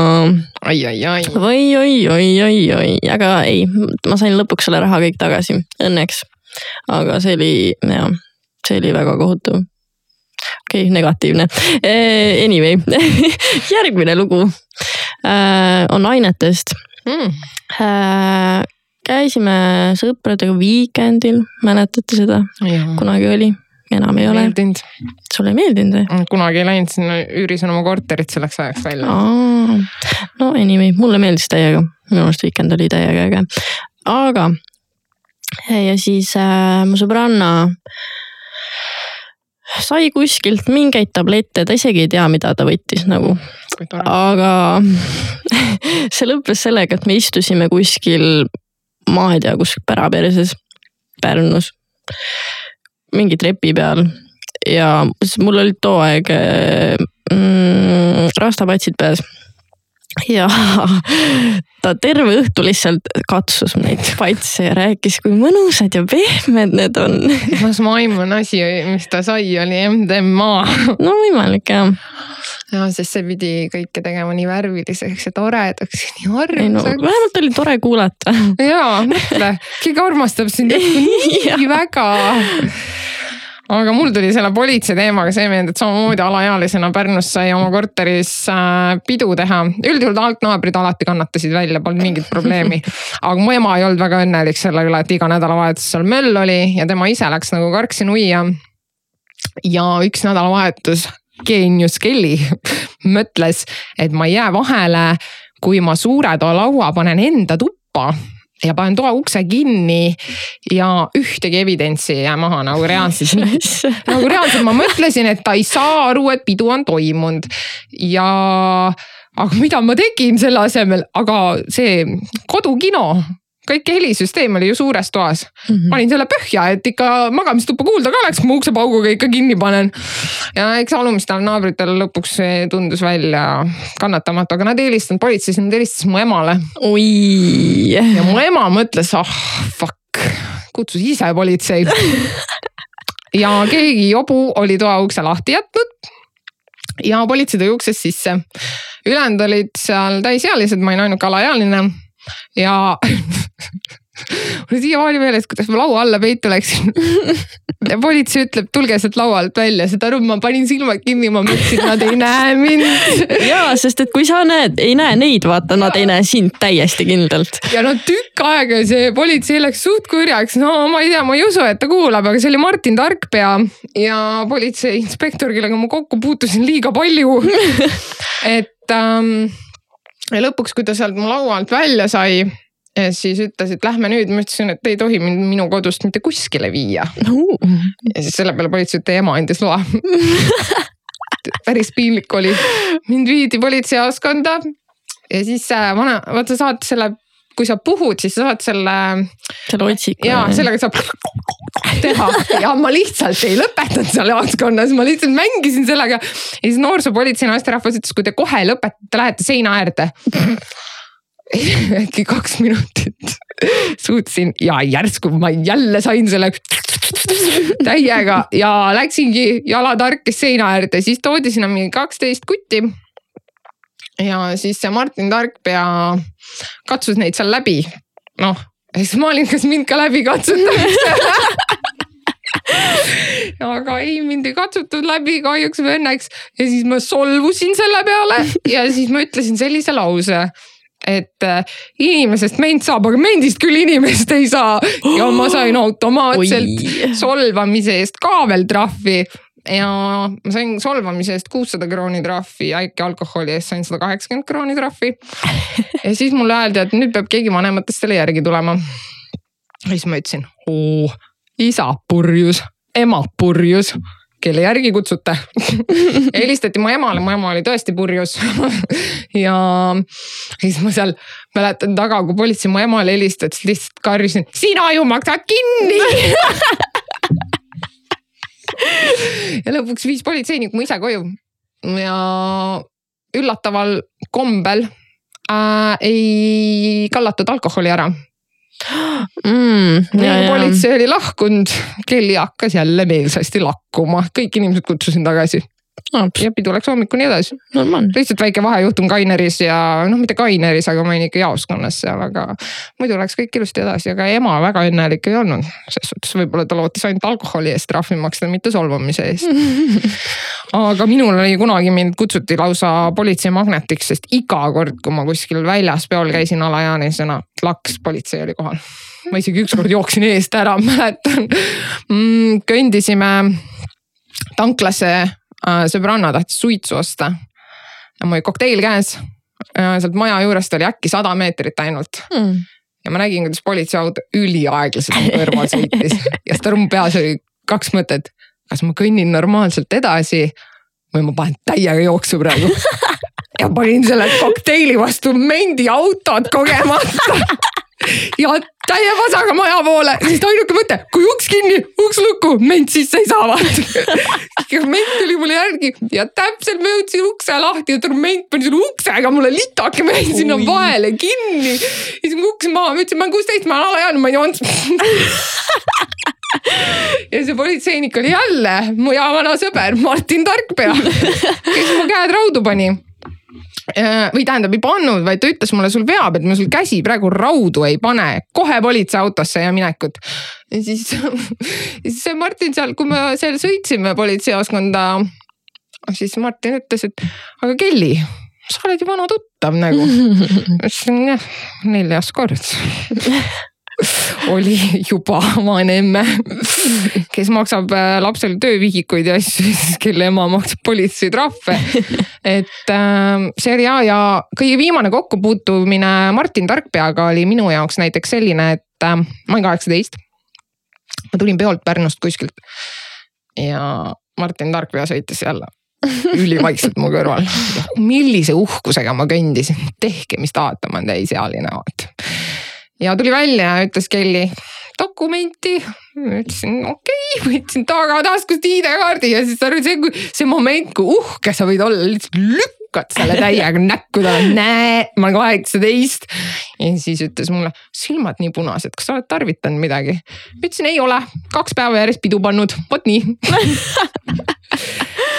ai, ai, ai. oi, oi, oi, oi, oi, aga ei, ma sain lõpuks selle raha kõik tagasi, õnneks. aga see oli, jah, see oli väga kohutav. okei okay,, negatiivne. Anyway järgmine lugu äh, on ainetest Mm. käisime sõpradega Weekendil, mäletate seda? kunagi oli, enam ei ole. sulle ei meeldinud või? kunagi ei läinud sinna, üürisin oma korterit selleks ajaks välja. no anyway, mulle meeldis täiega, minu arust Weekend oli täiega äge, aga ja siis äh, mu sõbranna sai kuskilt mingeid tablette, ta isegi ei tea, mida ta võttis nagu, aga see lõppes sellega, et me istusime kuskil, ma ei tea, kus päraperses, Pärnus, mingi trepi peal. Ja siis mul olid too aeg mm, rastapatsid peas. Ja ta terve õhtu lihtsalt katsus neid patse ja rääkis, kui mõnusad ja pehmed need on. kas ma aiman asi, mis ta sai, oli MDMA. no võimalik jah. ja sest see pidi kõike tegema nii värviliseks ja toredaks ja nii ei no armsaks. vähemalt oli tore kuulata. jaa, mõtle, keegi armastab sind nii väga. Aga mul tuli selle politsei teemaga see meelde, et samamoodi alaealisena Pärnus sai oma korteris äh, pidu teha. üldjuhul altnaabrid alati kannatasid välja, polnud mingit probleemi. aga mu ema ei olnud väga õnnelik selle üle, et iga nädalavahetus seal möll oli ja tema ise läks nagu karksi nuia. ja üks nädalavahetus geenius Kelly mõtles, et ma ei jää vahele, kui ma suure toa laua panen enda tuppa ja panen toa ukse kinni ja ühtegi evidentsi ei jää maha nagu reaalselt nagu reaalselt ma mõtlesin, et ta ei saa aru, et pidu on toimunud. Ja aga mida ma tegin selle asemel, aga see kodukino, kõik helisüsteem oli ju suures toas mm. -hmm. panin selle põhja, et ikka magamistuppa kuulda ka oleks, kui ma uksepauguga ikka kinni panen. ja eks alumistel naabritel lõpuks tundus välja kannatamatu, aga nad ei helistanud politseisse, nad helistasid mu emale oi. ja mu ema mõtles, ah fuck, kutsus ise politsei. ja keegi jobu oli toa ukse lahti jätnud. ja politsei tuli uksest sisse. ülejäänud olid seal täisealised, ma olin ainuke alaealine ja mul on siiamaani meeles, kuidas ma laua alla peitu läksin. ja politsei ütleb, tulge sealt laua alt välja, saad aru, ma panin silmad kinni, ma mõtlesin, nad ei näe mind. ja, sest et kui sa näed, ei näe neid, vaata, nad ei näe sind täiesti kindlalt. ja no tükk aega see politsei läks suht kurjaks, no ma ei tea, ma ei usu, et ta kuulab, aga see oli Martin Tarkpea ja politseiinspektor, kellega ma kokku puutusin liiga palju. et ähm, ja lõpuks, kui ta sealt mu laua alt välja sai, siis ütles, et lähme nüüd, ma ütlesin, et ei tohi mind minu kodust mitte kuskile viia. ja siis selle peale politsei, et teie ema andis loa. Päris piinlik oli, mind viidi politseijaoskonda ja siis äh, vana, vaata saad selle, kui sa puhud, siis sa saad selle selle otsiku. ja sellega saab teha ja ma lihtsalt ei lõpetanud seal jaoskonnas, ma lihtsalt mängisin sellega. ja siis noorsoopolitsei naisterahvas ütles, kui te kohe ei lõpeta, te lähete seina äärde. äkki kaks minutit suutsin ja järsku ma jälle sain selle täiega ja läksingi jalad harkis seina äärde, siis toodi sinna mingi kaksteist kutti. Ja siis see Martin Tarkpea katsus neid seal läbi, noh ja siis ma olin, kas mind ka läbi katsutakse? Aga ei, mind ei katsutud läbi kahjuks või õnneks. Ja siis ma solvusin selle peale ja siis ma ütlesin sellise lause et äh, inimesest ment saab, aga mendist küll inimest ei saa. ja ma sain automaatselt solvamise eest ka veel trahvi ja ma sain solvamise eest kuussada krooni trahvi äkki alkoholi eest sain sada kaheksakümmend krooni trahvi. ja siis mulle öeldi, et nüüd peab keegi vanematest selle järgi tulema. ja siis ma ütlesin, oo, isa purjus, ema purjus kelle järgi kutsute helistati mu emale, mu ema oli tõesti purjus ja siis ma seal mäletan taga, kui politsei mu emale helistas, lihtsalt karjusin, sina ju maksad kinni ja lõpuks viis politseinik mu ise koju. Ja üllataval kombel äh, ei kallatud alkoholi ära. Mm,. politsei oli lahkunud, Kelly hakkas jälle meelsasti lakkuma, kõik inimesed kutsusin tagasi ja pidu läks hommikuni edasi. lihtsalt väike vahejuhtum Kaineris ja noh, mitte Kaineris, aga ma olin ikka jaoskonnas seal, aga muidu läks kõik ilusti edasi, aga ema väga õnnelik ei olnud. selles suhtes võib-olla ta lootis ainult alkoholi eest trahvi maksta, mitte solvamise eest aga minul oli kunagi mind kutsuti lausa politseimagnetiks, sest iga kord, kui ma kuskil väljas peol käisin alaealisena, laks politsei oli kohal. ma isegi ükskord jooksin eest ära, mäletan mm,. kõndisime tanklasse sõbranna tahtis suitsu osta. ja mul oli kokteil käes. sealt maja juurest oli äkki sada meetrit ainult mm. ja ma nägin, kuidas politseiauto üliaeglaselt mu kõrval sõitis ja siis mu peas oli kaks mõtet. kas ma kõnnin normaalselt edasi või ma panen täiega jooksu praegu ja panin selle kokteili vastu mendi autot kogemata ja täie vasaga maja poole, sest ainuke mõte, kui uks kinni, uks lukku, ment sisse ei saa vaata. ment tuli mulle järgi ja täpselt ma jõudsin ukse lahti ja ment pani selle uksega mulle litake, ma jäin sinna vahele kinni. ja siis ma kukkusin maha, ma ütlesin, ma olen kuusteist, ma olen alaealine, ma ei joonud ja see politseinik oli jälle mu hea vana sõber Martin Tarkpea, kes mu käed raudu pani või tähendab, ei pannud, vaid ta ütles mulle, sul veab, et ma sul käsi praegu raudu ei pane, kohe politseiautosse ja minekut. ja siis, siis see Martin seal, kui me seal sõitsime politseijaoskonda, siis Martin ütles, et aga Kelly, sa oled ju vana tuttav nagu. ma ütlesin jah, neljas kord oli juba vaene emme, kes maksab äh, lapsele töövihikuid ja asju, kelle ema maksab politseitrahve. et äh, hea ja kõige viimane kokkupuutumine Martin Tarkpeaga oli minu jaoks näiteks selline, et äh, ma olin kaheksateist. ma tulin peolt Pärnust kuskilt ja Martin Tarkpea sõitis jälle ülivaikselt mu kõrval. millise uhkusega ma kõndisin, tehke, mis tahate, ma olen täisealine vaata ja tuli välja ja ütles Kelly dokumenti. ütlesin okei. Okay,, võtsin tagataskust ID-kaardi ja siis oli see, see moment, kui uhke sa võid olla, lihtsalt lükkad selle täiega näkku talle, näe, ma olen kaheksateist. ja siis ütles mulle, silmad nii punased, kas sa oled tarvitanud midagi? ütlesin ei ole, kaks päeva järjest pidu pannud, vot nii.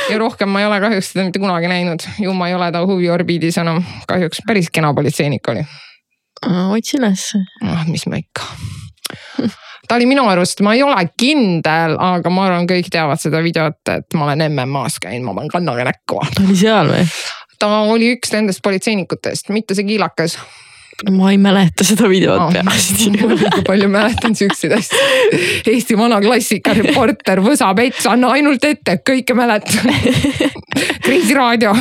Ja rohkem ma ei ole kahjuks teda mitte kunagi näinud, ju ma ei ole ta huviorbiidis enam, kahjuks päris kena politseinik oli otsi üles. noh, mis ma ikka ta oli minu arust, ma ei ole kindel, aga ma arvan, kõik teavad seda videot, et ma olen MM-as käinud, ma panen kannaga näkku. ta oli seal või? ta oli üks nendest politseinikutest, mitte see kiilakas. ma ei mäleta seda videot no, peast. ma liiga palju mäletan siukseid asju. Eesti vana klassika, reporter, võsapets, anna ainult ette, kõike mäletan kriisiraadio.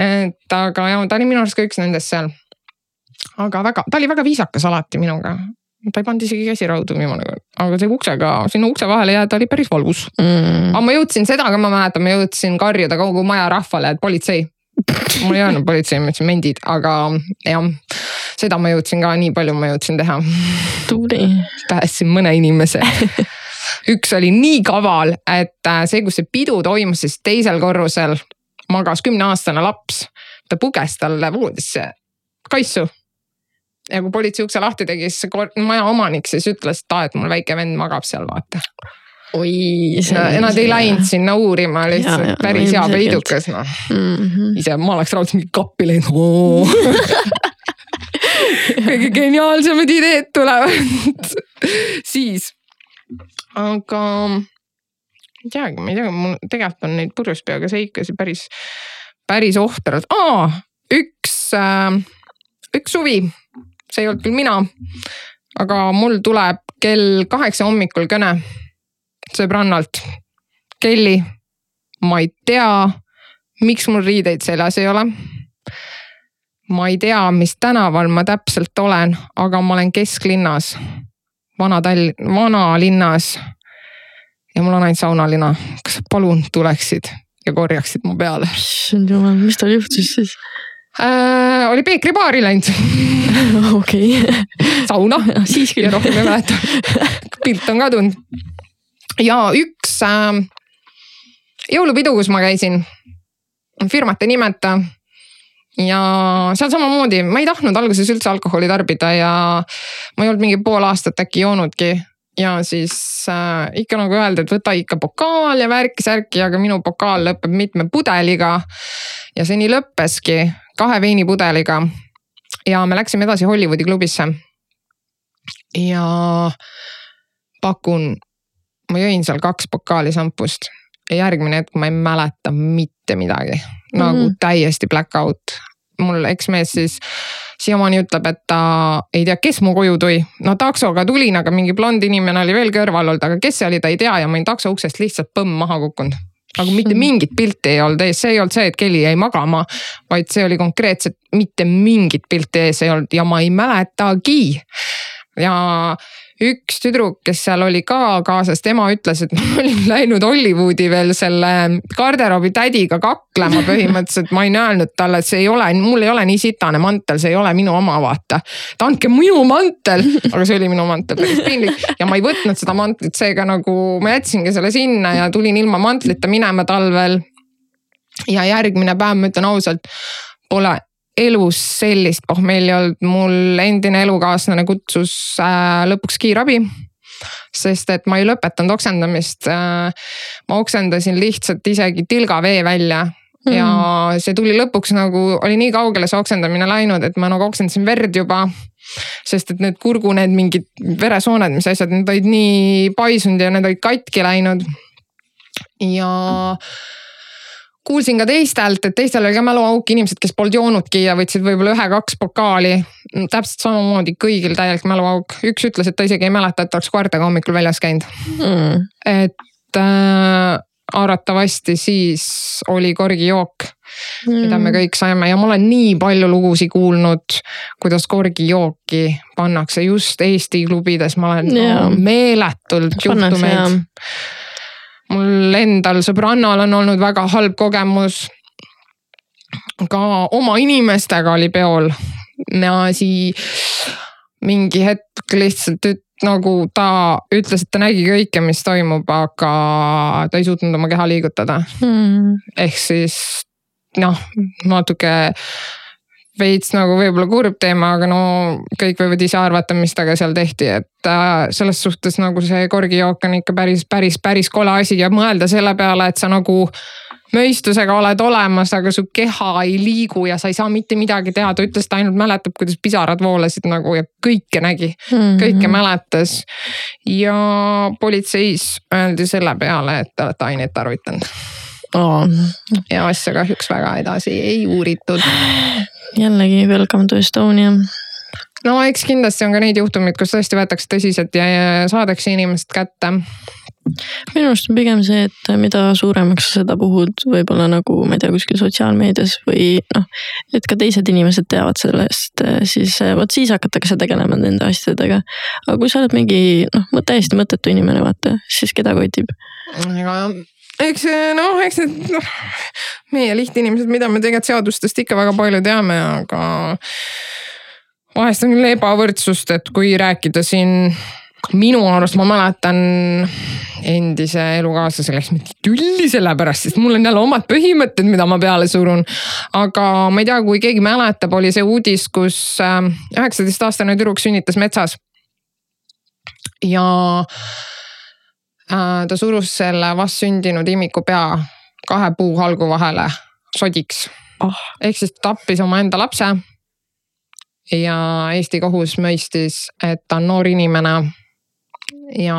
et aga jah, ta oli minu arust ka üks nendest seal aga väga, ta oli väga viisakas alati minuga ta ei pannud isegi käsi raudu viimane kord, aga see uksega, sinna ukse vahele jääda oli päris valus mm.. aga ma jõudsin seda ka, ma mäletan, ma jõudsin karjuda kogu maja rahvale, et politsei. mul ei öelnud politsei, ma ütlesin mendid, aga jah, seda ma jõudsin ka, nii palju ma jõudsin teha. tubli. päästsin mõne inimese üks oli nii kaval, et äh, see, kus see pidu toimus, siis teisel korrusel magas kümneaastane laps. ta puges talle voodisse kaisu ja kui politsei ukse lahti tegi, siis maja omanik siis ütles, et aa, et mul väike vend magab seal, vaata. oi. nad ei läinud sinna uurima, lihtsalt ja, päris hea peidukas noh. Mm -hmm.. ise ma oleks raudselt mingi kappi läinud kõige geniaalsemad ideed tulevad. Siis, aga ei teagi, ma ei tea, mul tegelikult on neid purjus peaga seikasid päris, päris ohtrad, üks äh,, üks suvi see ei olnud küll mina. aga mul tuleb kell kaheksa hommikul kõne sõbrannalt. Kelly, ma ei tea, miks mul riideid seljas ei ole. ma ei tea, mis tänaval ma täpselt olen, aga ma olen kesklinnas, Vana-Tall-, vanalinnas. ja mul on ainult saunalina. kas palun tuleksid ja korjaksid mu peale? issand jumal, mis tal juhtus siis äh,? oli peekribaari läinud okei. sauna siis küll. ja rohkem ei mäleta. pilt on kadunud. ja üks äh, jõulupidu, kus ma käisin, firmat ei nimeta ja seal samamoodi, ma ei tahtnud alguses üldse alkoholi tarbida ja ma ei olnud mingi pool aastat äkki joonudki. ja siis äh, ikka nagu öeldi, et võta ikka pokaal ja värki-särki, aga minu pokaal lõpeb mitme pudeliga. ja see nii lõppeski, kahe veinipudeliga. ja me läksime edasi Hollywoodi klubisse. ja pakun, ma jõin seal kaks pokaali šampust ja järgmine hetk ma ei mäleta mitte midagi nagu mm. täiesti black out. mul eksmees siis siiamaani ütleb, et ta ei tea, kes mu koju tõi. no taksoga tulin, aga mingi blond inimene oli veel kõrval olnud, aga kes see oli, ta ei tea ja ma olin takso uksest lihtsalt põmm maha kukkunud nagu mitte mm. mingit pilti ei olnud ees, see ei olnud see, et Kelly jäi magama, vaid see oli konkreetselt mitte mingit pilti ees ei olnud ja ma ei mäletagi. ja üks tüdruk, kes seal oli ka kaasas, tema ütles, et ma olin läinud Hollywoodi veel selle garderoobi tädiga kaklema põhimõtteliselt. ma olin öelnud talle, et see ei ole, mul ei ole nii sitane mantel, see ei ole minu oma, vaata. et andke minu mantel, aga see oli minu mantel, päris piinlik ja ma ei võtnud seda mantlit, seega nagu ma jätsingi selle sinna ja tulin ilma mantlita minema talvel. ja järgmine päev, ma ütlen ausalt, pole elus sellist pohmelli olnud, mul endine elukaaslane kutsus äh, lõpuks kiirabi sest et ma ei lõpetanud oksendamist. Äh, ma oksendasin lihtsalt isegi tilga vee välja mm. ja see tuli lõpuks nagu, oli nii kaugele see oksendamine läinud, et ma nagu oksendasin verd juba. sest et need kurgu, need mingid veresooned, mis asjad, need olid nii paisunud ja need olid katki läinud. ja kuulsin ka teistelt, et teistel oli ka mäluauk, inimesed, kes polnud joonudki ja võtsid võib-olla ühe-kaks pokaali. täpselt samamoodi kõigil täielik mäluauk, üks ütles, et ta isegi ei mäleta, et oleks koertega hommikul väljas käinud mm.. et äh, arvatavasti siis oli korgijook mm., mida me kõik saime ja ma olen nii palju lugusid kuulnud, kuidas korgijooki pannakse just Eesti klubides, ma olen yeah. meeletult juhtumeid mul endal sõbrannal on olnud väga halb kogemus. ka oma inimestega oli peol. Ja siis mingi hetk lihtsalt üt, nagu ta ütles, et ta nägi kõike, mis toimub, aga ta ei suutnud oma keha liigutada. Hmm.. ehk siis noh, natuke veits nagu võib-olla kurb teema, aga no kõik võivad ise arvata, mis temaga seal tehti, et äh, selles suhtes nagu see korgijook on ikka päris, päris, päris kole asi ja mõelda selle peale, et sa nagu mõistusega oled olemas, aga su keha ei liigu ja sa ei saa mitte midagi teha, ta ütles, ta ainult mäletab, kuidas pisarad voolasid nagu ja kõike nägi mm, -hmm. kõike mäletas. ja politseis öeldi selle peale, et te olete aineid tarvitanud oh.. ja asja kahjuks väga edasi ei uuritud jällegi welcome to Estonia. no eks kindlasti on ka neid juhtumeid, kus tõesti võetakse tõsiselt ja, ja saadakse inimesed kätte minu arust on pigem see, et mida suuremaks sa seda puhud, võib-olla nagu ma ei tea, kuskil sotsiaalmeedias või noh. et ka teised inimesed teavad sellest, siis vot siis hakatakse tegelema nende asjadega. aga kui sa oled mingi noh, täiesti mõttetu inimene, vaata, siis keda kotib? ega eks noh, eks need noh, meie lihtinimesed, mida me tegelikult seadustest ikka väga palju teame, aga vahest on küll ebavõrdsust, et kui rääkida siin minu arust ma mäletan endise elukaaslase läks mind tülli selle pärast, sest mul on jälle omad põhimõtted, mida ma peale surun. aga ma ei tea, kui keegi mäletab, oli see uudis, kus äh, üheksateistaastane tüdruk sünnitas metsas. ja ta surus selle vastsündinud imiku pea kahe puuhalgu vahele sodiks oh.. ehk siis tappis omaenda lapse. ja Eesti kohus mõistis, et ta on noor inimene. ja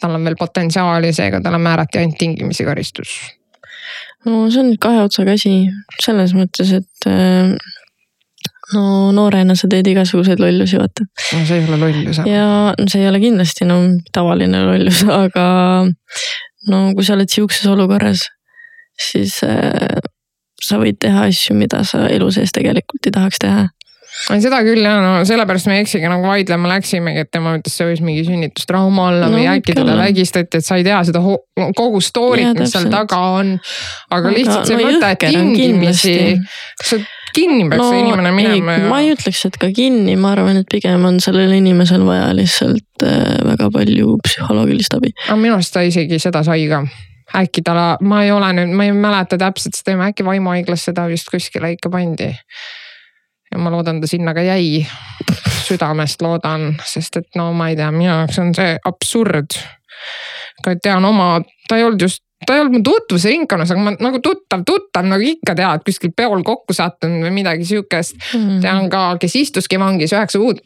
tal on veel potentsiaali, seega talle määrati ainult tingimisi karistus. no see on nüüd kahe otsaga asi selles mõttes, et äh, no noorena sa teed igasuguseid lollusi, vaata. no see ei ole lollus. ja see ei ole kindlasti no tavaline lollus, aga no kui sa oled sihukeses olukorras, siis äh, sa võid teha asju, mida sa elu sees tegelikult ei tahaks teha. seda küll ja no sellepärast me eksiga nagu vaidlema läksimegi, et tema ütles, see võis mingi sünnitustrauma olla no, või äkki teda vägistati, et sa ei tea seda kogu story't, mis seal taga on. aga lihtsalt see no, mõte, et tingimisi, sa kinni peaks no, see inimene minema. Ja... ma ei ütleks, et ka kinni, ma arvan, et pigem on sellel inimesel vaja lihtsalt äh, väga palju psühholoogilist abi. aga minu arust ta isegi seda sai ka äkki ta, ma ei ole nüüd, ma ei mäleta täpselt seda, äkki vaimuhaiglasse ta vist kuskile ikka pandi ja ma loodan, ta sinna ka jäi. südamest loodan, sest et no ma ei tea, minu jaoks on see absurd. ka tean oma, ta ei olnud just ta ei olnud mu tutvusringkonnas, aga ma nagu tuttav, tuttav nagu ikka tead, kuskil peol kokku sattunud või midagi sihukest mm. -hmm. tean ka, kes istuski vangis üheksa kuud.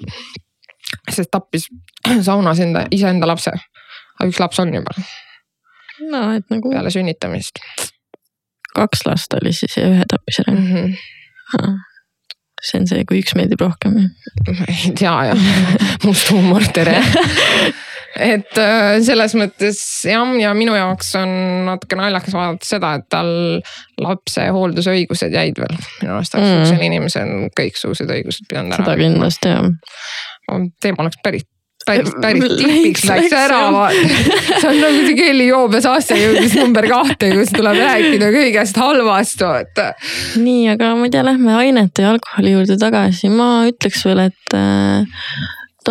sest tappis saunas enda, iseenda lapse. aga üks laps on juba. no et nagu. peale sünnitamist. kaks last oli siis ja ühe tappis ära mm. -hmm see on see, kui üks meeldib rohkem. ei tea jah, must huumor, tere et äh, selles mõttes jah, ja minu jaoks on natuke naljakas vaadata seda, et tal lapse hooldusõigused jäid veel. minu arust oleks mm. inimesel kõiksugused õigused pidanud ära. seda kindlasti jah. teema oleks päris päris, päris tipiks läks ära, see on nagu see keelijoobes aasta jõudis number kahte, kus tuleb rääkida kõigest halvast, vaata. nii, aga ma ei tea, lähme ainete ja alkoholi juurde tagasi, ma ütleks veel, et äh,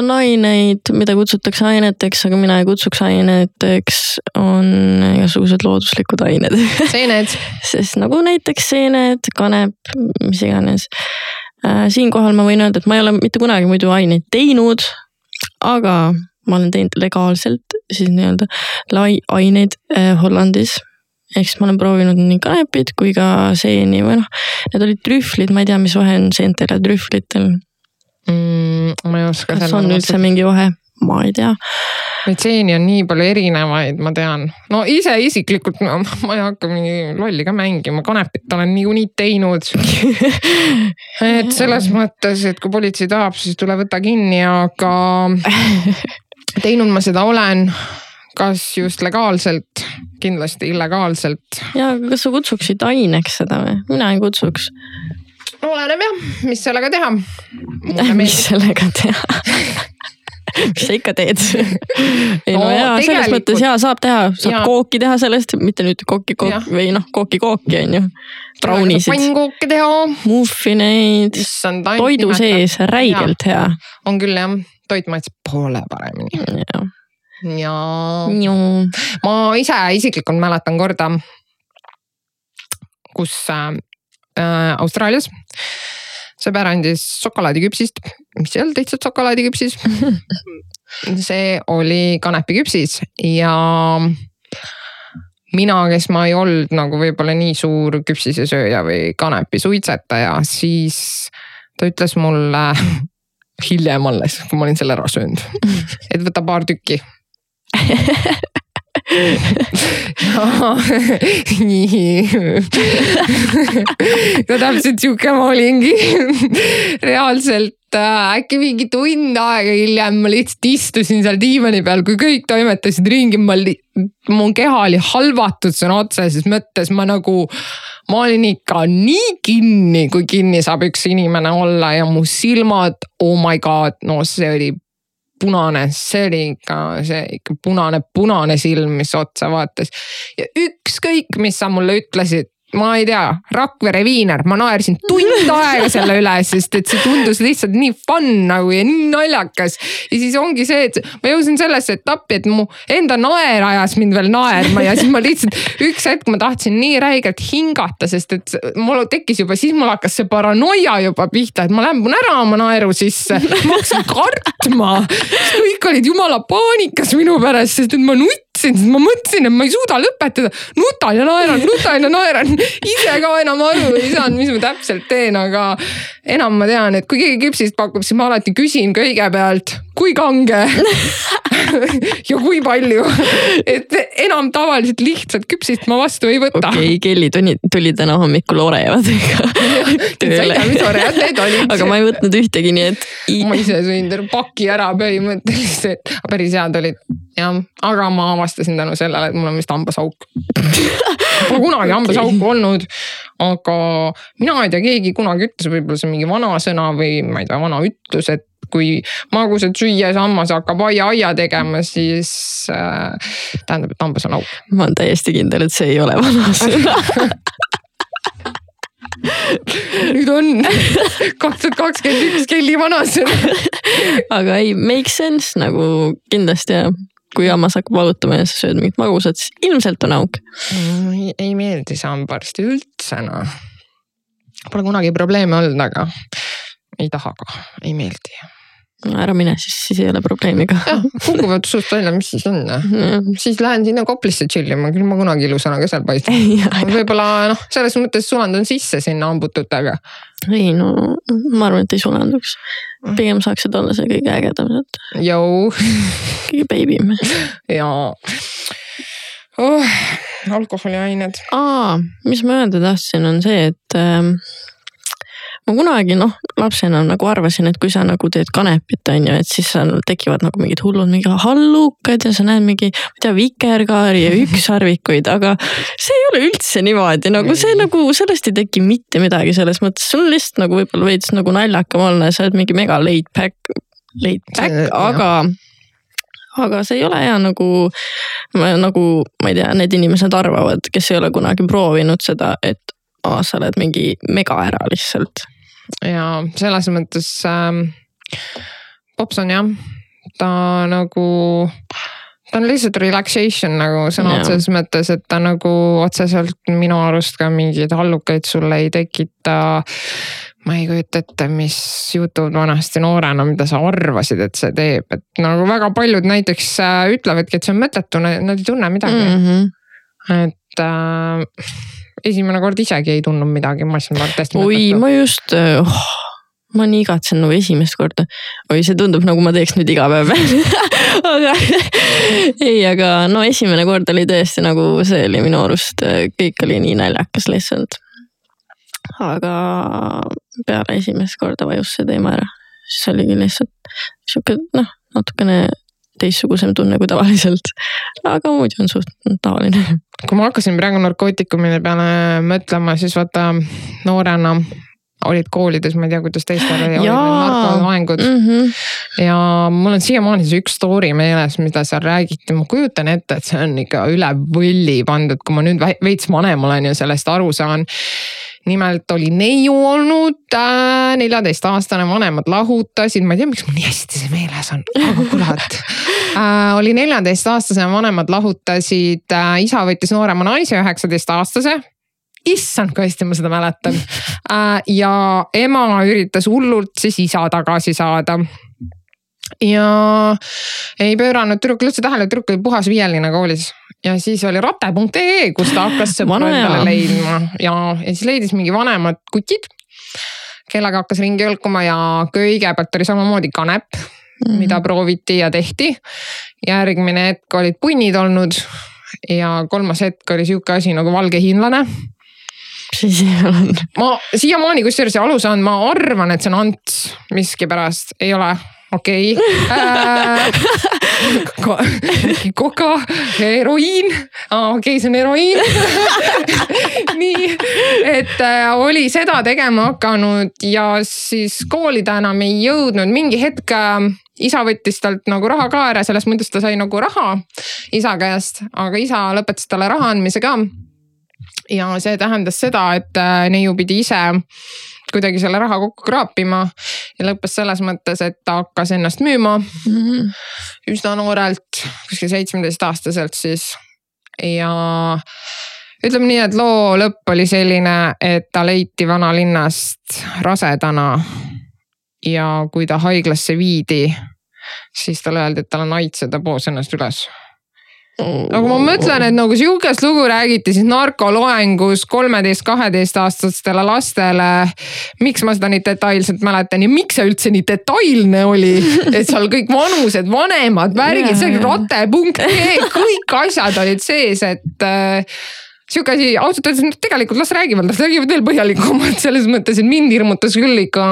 on aineid, mida kutsutakse aineteks, aga mina ei kutsuks aineteks, on igasugused looduslikud ained. seened sest nagu näiteks seened, kanep, mis iganes. Äh, siinkohal ma võin öelda, et ma ei ole mitte kunagi muidu aineid teinud aga ma olen teinud legaalselt siis nii-öelda lai aineid äh, Hollandis. ehk siis ma olen proovinud nii kanepit kui ka seeni või noh, need olid trühvlid, ma ei tea, mis vahe on seentel ja trühvlitel mm,. ma ei oska. kas on üldse mingi vahe? ma ei tea. Neid seeni on nii palju erinevaid, ma tean. no ise isiklikult no, ma ei hakka mingi lolli ka mängima, kanepit olen niikuinii teinud et selles mõttes, et kui politsei tahab, siis tule võta kinni, aga teinud ma seda olen kas just legaalselt, kindlasti illegaalselt. ja, kas sa kutsuksid aineks seda või? mina ei kutsuks. Oleneb jah, mis sellega teha. mis sellega teha mis sa ikka teed ei no, no jaa, selles mõttes jaa, saab teha, saab ja. kooki teha sellest, mitte nüüd kooki kook või noh, kooki kooki on ju. Brownisid. pannkooki teha. Muffineid. toidu sees, räigelt hea. on küll jah, toit maitseb poole paremini. ja, ja ma ise isiklikult mäletan korda, kus äh, Austraalias. Sõber andis šokolaadiküpsist, mis ei olnud lihtsalt šokolaadiküpsis? See oli kanepiküpsis ja mina, kes ma ei olnud nagu võib-olla nii suur küpsisesööja või kanepisuitsetaja, siis ta ütles mulle hiljem alles, kui ma olin selle ära söönud, et võta paar tükki nii. no täpselt sihuke ma olingi. reaalselt äh, äkki mingi tund aega hiljem ma lihtsalt istusin seal diivani peal, kui kõik toimetasid ringi, ma, mu keha oli halvatud sõna otseses mõttes, ma nagu ma olin ikka nii kinni, kui kinni saab üks inimene olla ja mu silmad, oh my god, no see oli punane, see oli ikka see ikka punane, punane silm, mis otsa vaatas. ja ükskõik, mis sa mulle ütlesid, ma ei tea, Rakvere viiner, ma naersin tund aega selle üle, sest et see tundus lihtsalt nii fun nagu ja nii naljakas. ja siis ongi see, et ma jõudsin sellesse etappi, et mu enda naer ajas mind veel naerma ja siis ma lihtsalt üks hetk ma tahtsin nii räigelt hingata, sest et mul tekkis juba, siis mul hakkas see paranoia juba pihta, et ma lämbun ära oma naeru sisse. ma hakkasin kartma, kõik olid jumala paanikas minu pärast, sest et ma nutsin nutsin, sest ma mõtlesin, et ma ei suuda lõpetada. nutan ja naeran, nutan ja naeran. ise ka enam aru ei saanud, mis ma täpselt teen, aga enam ma tean, et kui keegi küpsist pakub, siis ma alati küsin kõigepealt, kui kange ja kui palju. et enam tavaliselt lihtsalt küpsist ma vastu ei võta. okei okay,, Kelly tuli, tuli täna hommikul orejadega tööle. mis orejad need olid? aga ma ei võtnud ühtegi, nii et. ma ise sõin terve paki ära põhimõtteliselt, päris head olid jah, aga ma avastasin tänu sellele, et mul on vist hambasauk Pole kunagi hambasauku olnud, aga mina ei tea, keegi kunagi ütles, võib-olla see on mingi vanasõna või ma ei tea, vana ütlus, et kui magusat süües hammas hakkab aia-aia tegema, siis äh, tähendab, et hambas on auk. ma olen täiesti kindel, et see ei ole vanasõna nüüd on kaks tuhat kakskümmend üks Kelly vanasõna. aga ei, make sense nagu kindlasti jah kui hammas hakkab valutama ja sa sööd mingit magusat, siis ilmselt on auk. ei meeldi see hambaarst üldse noh. Pole kunagi probleeme olnud, aga ei taha ka, ei meeldi no ära mine, siis, siis ei ole probleemi ka. jah, kukuvad suust välja, mis siis on siis lähen sinna Koplisse chill ima, küll ma kunagi ilusana ka seal paistan. võib-olla noh, selles mõttes sulandun sisse sinna hambututega. ei no ma arvan, et ei sulanduks. pigem saaksid olla see kõige ägedam. Jou. kõige beebim. jaa oh,. alkoholiained. aa, mis ma öelda tahtsin, on see, et äh, ma kunagi noh, lapsena nagu arvasin, et kui sa nagu teed kanepit, on ju, et siis seal tekivad nagu mingid hullud mingi hallukad ja sa näed mingi, ma ei tea, vikerkaari ja ükssarvikuid, aga see ei ole üldse niimoodi nagu see nagu sellest ei teki mitte midagi selles mõttes, sul on lihtsalt nagu võib-olla veits nagu naljakam olla ja sa oled mingi mega laid back, laid back, aga aga see ei ole hea nagu, nagu ma ei tea, need inimesed arvavad, kes ei ole kunagi proovinud seda, et aa, sa oled mingi mega ära lihtsalt ja selles mõttes ähm, pops on jah, ta nagu ta on lihtsalt relaxation nagu sõna otseses mõttes, et ta nagu otseselt minu arust ka mingeid hallukaid sulle ei tekita. Ma ei kujuta ette, mis jutud vanasti noorena, mida sa arvasid, et see teeb, et nagu väga paljud näiteks äh, ütlevadki, et see on mõttetu, nad ei tunne midagi mm. -hmm. et äh, esimene kord isegi ei tundnud midagi, ma ütlesin, ma olen täiesti. oi, ma just oh,, ma nii igatsen nagu esimest korda. oi, see tundub nagu ma teeks nüüd iga päev aga ei, aga no esimene kord oli tõesti nagu see oli minu arust, kõik oli nii naljakas lihtsalt. aga peale esimest korda vajus see teema ära, siis oligi lihtsalt sihuke noh, natukene teistsugusem tunne kui tavaliselt. aga muidu on suht tavaline. kui ma hakkasin praegu narkootikumide peale mõtlema, siis vaata noorena olid koolides, ma ei tea, kuidas teistel oli, olid narkoloengud mm. -hmm. ja mul on siiamaani see üks story meeles, mida seal räägiti, ma kujutan ette, et see on ikka üle võlli pandud, kui ma nüüd veits vanem olen ja sellest aru saan nimelt oli neiu olnud äh,, neljateistaastane, vanemad lahutasid, ma ei tea, miks mul nii hästi see meeles on, aga kurat äh,. oli neljateistaastasena, vanemad lahutasid. Äh,, isa võttis noorema naise, üheksateistaastase. Issand, kui hästi ma seda mäletan. Äh,. ja ema üritas hullult siis isa tagasi saada. Ja ei pööranud tüdrukule üldse tähele, tüdruk oli puhas viieline koolis ja siis oli rate.ee, kus ta hakkas sõpru endale leidma ja, ja siis leidis mingi vanemad kutid. kellega hakkas ringi hõlkuma ja kõigepealt oli samamoodi kanep mm, -hmm. mida prooviti ja tehti. järgmine hetk olid punnid olnud ja kolmas hetk oli sihuke asi nagu valge hiinlane mis see on? ma siiamaani kusjuures aru saan, ma arvan, et see on Ants miskipärast, ei ole okei okay. koka, heroiin, okei okay,, see on heroiin. Nii, et äh, oli seda tegema hakanud ja siis kooli ta enam ei jõudnud, mingi hetk äh, isa võttis talt nagu raha ka ära, selles mõttes ta sai nagu raha isa käest, aga isa lõpetas talle raha andmise ka. ja see tähendas seda, et äh, neiu pidi ise kuidagi selle raha kokku kraapima. ja lõppes selles mõttes, et ta hakkas ennast müüma mm -hmm. üsna noorelt, kuskil seitsmeteistaastaselt siis. ja ütleme nii, et loo lõpp oli selline, et ta leiti vanalinnast rasedana. ja kui ta haiglasse viidi, siis talle öeldi, et tal on AIDS ja ta poos ennast üles nagu ma mõtlen, et nagu sihukest lugu räägiti siis narkoloengus kolmeteist, kaheteistaastastele lastele. miks ma seda nii detailselt mäletan ja miks see üldse nii detailne oli, et seal kõik vanused, vanemad, värgid, see oli rate.ee, kõik asjad olid sees, et sihuke asi ausalt öeldes no tegelikult las räägivad, las räägivad veel põhjalikumalt selles mõttes, et mind hirmutas küll ikka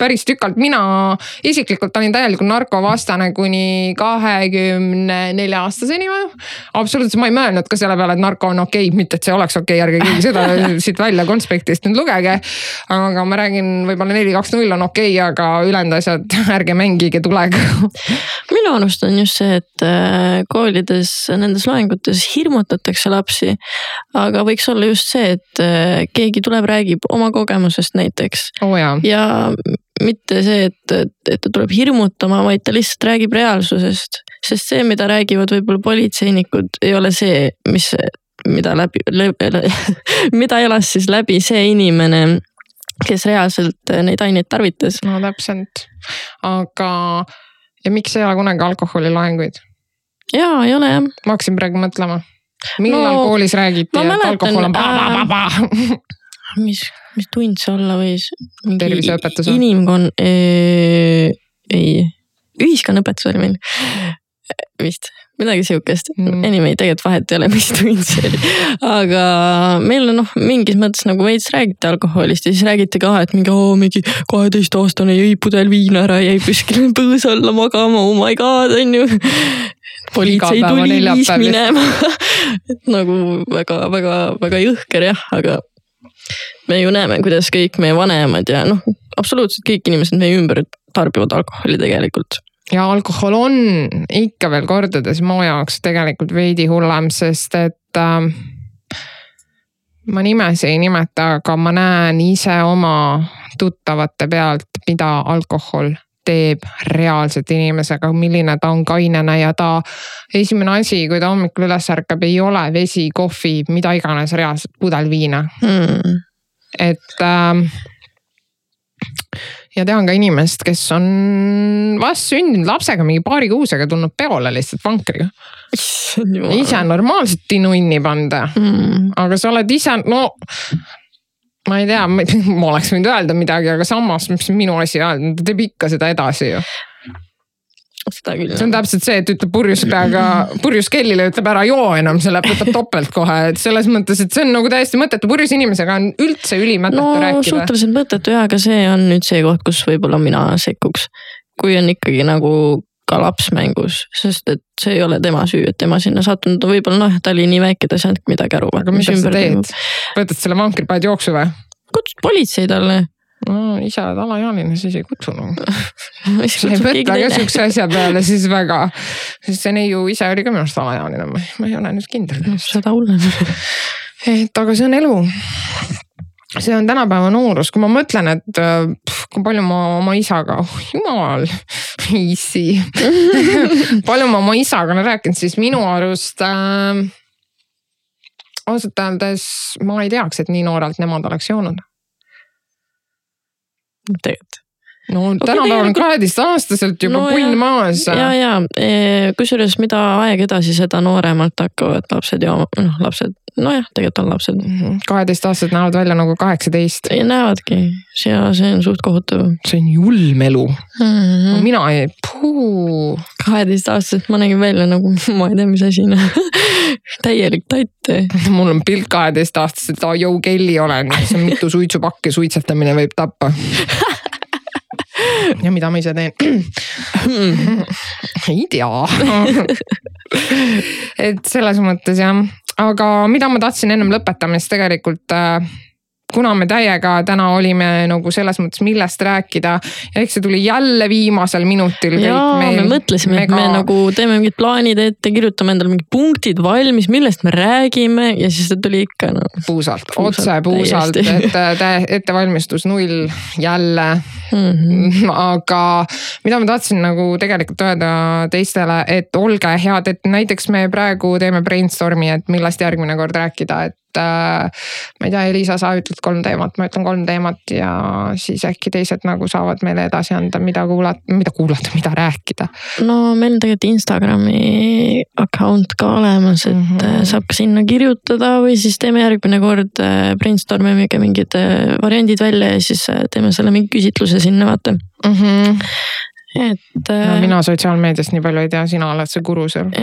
päris tükalt. mina isiklikult olin täielikult narkovastane kuni kahekümne nelja aastaseni või. absoluutselt, ma ei mõelnud ka selle peale, et narko on okei okay., mitte et see oleks okei okay,, ärge keegi seda siit välja konspektist nüüd lugege. aga ma räägin, võib-olla neli, kaks, null on okei okay,, aga ülejäänud asjad ärge mängige tulega minu arust on just see, et äh, koolides nendes loengutes hirmutatakse lapsi aga võiks olla just see, et äh, keegi tuleb, räägib oma kogemusest näiteks oh,. ja mitte see, et, et, et ta tuleb hirmutama, vaid ta lihtsalt räägib reaalsusest. sest see, mida räägivad võib-olla politseinikud, ei ole see, mis, mida läbi, mida elas siis läbi see inimene kes reaalselt neid aineid tarvitas. no täpselt, aga ja miks ei ole kunagi alkoholiloenguid? ja ei ole jah. ma hakkasin praegu mõtlema millal no, koolis räägiti, et mäletan, alkohol on pa-pa-pa-pa mis, mis tund see olla võis? terviseõpetus või? inimkon-, ei, ühiskonnaõpetus oli meil vist, midagi sihukest mm.. Anyway, tegelikult vahet ei ole, mis tund see oli. aga meil noh, mingis mõttes nagu veits räägiti alkoholist ja siis räägiti ka, et mingi oo, mingi kaheteistaastane jõi pudel viina ära, jäi kuskile põõsa alla magama, oh my god, on ju. Politsei tuli viis minema. Et nagu väga-väga-väga jõhker jah, aga me ju näeme, kuidas kõik meie vanemad ja noh, absoluutselt kõik inimesed meie ümber tarbivad alkoholi tegelikult. Ja alkohol on ikka veel kordades mu jaoks tegelikult veidi hullem, sest et äh, ma nimesi ei nimeta, aga ma näen ise oma tuttavate pealt, mida alkohol teeb reaalselt inimesega, milline ta on kainena ja ta. esimene asi, kui ta hommikul üles ärkab, ei ole vesi, kohvi, mida iganes, reaalselt pudel viina hmm.. et äh, ja tean ka inimest, kes on vastsündinud lapsega, mingi paari kuusega tulnud peole lihtsalt vankriga. ise normaalselt tinunni panda mm., aga sa oled ise, no ma ei tea, ma oleks võinud öelda midagi, aga samas, mis minu asi öelda, ta teeb ikka seda edasi ju seda küll. see on täpselt see, et ütleb purjus peaga, purjus kellile ütleb ära joo enam, see läheb, võtab topelt kohe, et selles mõttes, et see on nagu täiesti mõttetu, purjus inimesega on üldse ülimõttetu no, rääkida. suhteliselt mõttetu ja, aga see on nüüd see koht, kus võib-olla mina sekkuks. kui on ikkagi nagu ka laps mängus, sest et see ei ole tema süü, et tema sinna sattunud, võib-olla noh, ta oli nii väike, ta ei saanudki midagi aru. aga mis sa teed, võtad selle vankri, paned jooksu või? kutsud politsei talle no oled alaealine, siis ei kutsu sa ei mõtle ka siukse asja peale siis väga, sest see neiu ise oli ka minu arust alaealine, ma ei ole nüüd kindel. seda hullem. et aga see on elu see on tänapäeva noorus, kui ma mõtlen, et äh, pff, kui palju ma oma isaga, oh jumal, easy palju ma oma isaga olen rääkinud, siis minu arust äh, ausalt öeldes ma ei teaks, et nii noorelt nemad oleks joonud. Tegelikult no tänapäeval on kaheteistaastaselt juba no, punn maas. ja, ja e, kusjuures mida aeg edasi, seda nooremalt hakkavad lapsed jooma, noh lapsed, nojah, tegelikult on lapsed. Mhm. kaheteistaastased näevad välja nagu kaheksateist. näevadki ja see on suht kohutav. see on julm elu mm. -hmm. mina ei, puu. kaheteistaastaselt ma nägin välja nagu, ma ei tea, mis asi noh täielik tatt. mul on pilt kaheteistaastaselt, Joe Kelly olen, see on mitu suitsupakki, suitsetamine võib tappa ja mida ma ise teen? Ei tea. Et selles mõttes jah, aga mida ma tahtsin ennem lõpetamist tegelikult äh, kuna me täiega täna olime nagu selles mõttes, millest rääkida. ja eks see tuli jälle viimasel minutil. jaa, me mõtlesime, et me nagu teeme mingid plaanid ette, kirjutame endale mingid punktid valmis, millest me räägime ja siis ta tuli ikka no. puusalt, otse puusalt, et ettevalmistus null jälle mm. -hmm. aga mida ma tahtsin nagu tegelikult öelda teistele, et olge head, et näiteks me praegu teeme brainstorm'i, et millest järgmine kord rääkida, et äh, ma ei tea, Elisa, sa ütled kolm teemat, ma ütlen kolm teemat ja siis äkki teised nagu saavad meile edasi anda, mida kuulata, mida kuulata, mida rääkida. no meil on tegelikult Instagrami account ka olemas, et mm -hmm. saab ka sinna kirjutada või siis teeme järgmine kord äh, brainstorm imegi mingid äh, variandid välja ja siis teeme selle mingi küsitluse sinna, vaata mm. -hmm et no, äh, mina sotsiaalmeediast nii palju ei tea, sina oled see guru seal.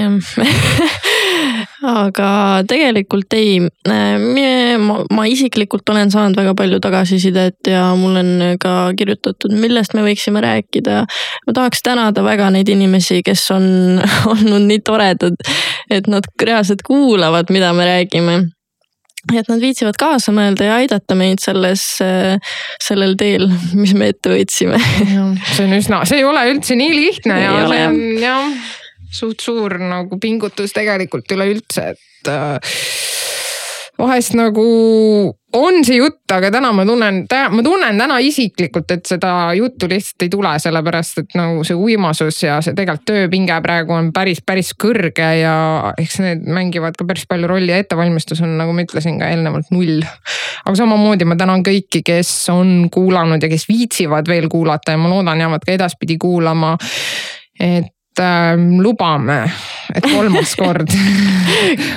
aga tegelikult ei, ma, ma isiklikult olen saanud väga palju tagasisidet ja mul on ka kirjutatud, millest me võiksime rääkida. ma tahaks tänada väga neid inimesi, kes on olnud nii toredad, et nad reaalselt kuulavad, mida me räägime et nad viitsivad kaasa mõelda ja aidata meid selles, sellel teel, mis me ette võtsime. see on üsna, see ei ole üldse nii lihtne ja see on jah suht suur nagu pingutus tegelikult üleüldse, et äh, vahest nagu on see jutt, aga täna ma tunnen, ma tunnen täna isiklikult, et seda juttu lihtsalt ei tule, sellepärast et nagu see uimasus ja see tegelikult tööpinge praegu on päris, päris kõrge ja eks need mängivad ka päris palju rolli ja ettevalmistus on, nagu ma ütlesin ka eelnevalt, null. aga samamoodi ma tänan kõiki, kes on kuulanud ja kes viitsivad veel kuulata ja ma loodan, jäävad ka edaspidi kuulama et äh, lubame, et kolmas kord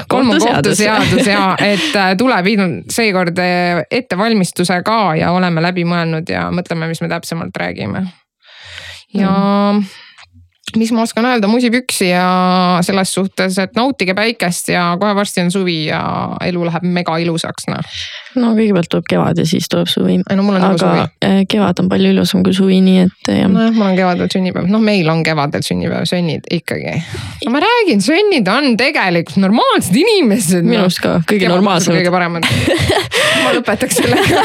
kolm on kohtuseadus ja et äh, tuleb seekord äh, ettevalmistuse ka ja oleme läbi mõelnud ja mõtleme, mis me täpsemalt räägime. ja mm mis ma oskan öelda, musipüksi ja selles suhtes, et nautige päikest ja kohe varsti on suvi ja elu läheb mega ilusaks, noh. no kõigepealt tuleb kevad ja siis tuleb suvi. ei no mul on aga suvi. Eh, kevad on palju ilusam kui suvi, nii et jah. nojah, mul on kevadel sünnipäev, noh, meil on kevadel sünnipäev, sünnid ikkagi. no ma räägin, sünnid on tegelikult normaalsed inimesed. minu arust ka kõige normaalsemad. kõige paremad ma lõpetaks sellega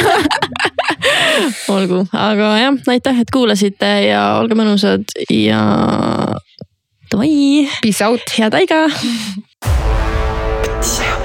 olgu, aga jah, aitäh, et kuulasite ja olge mõnusad ja davai. Peace out. head aega.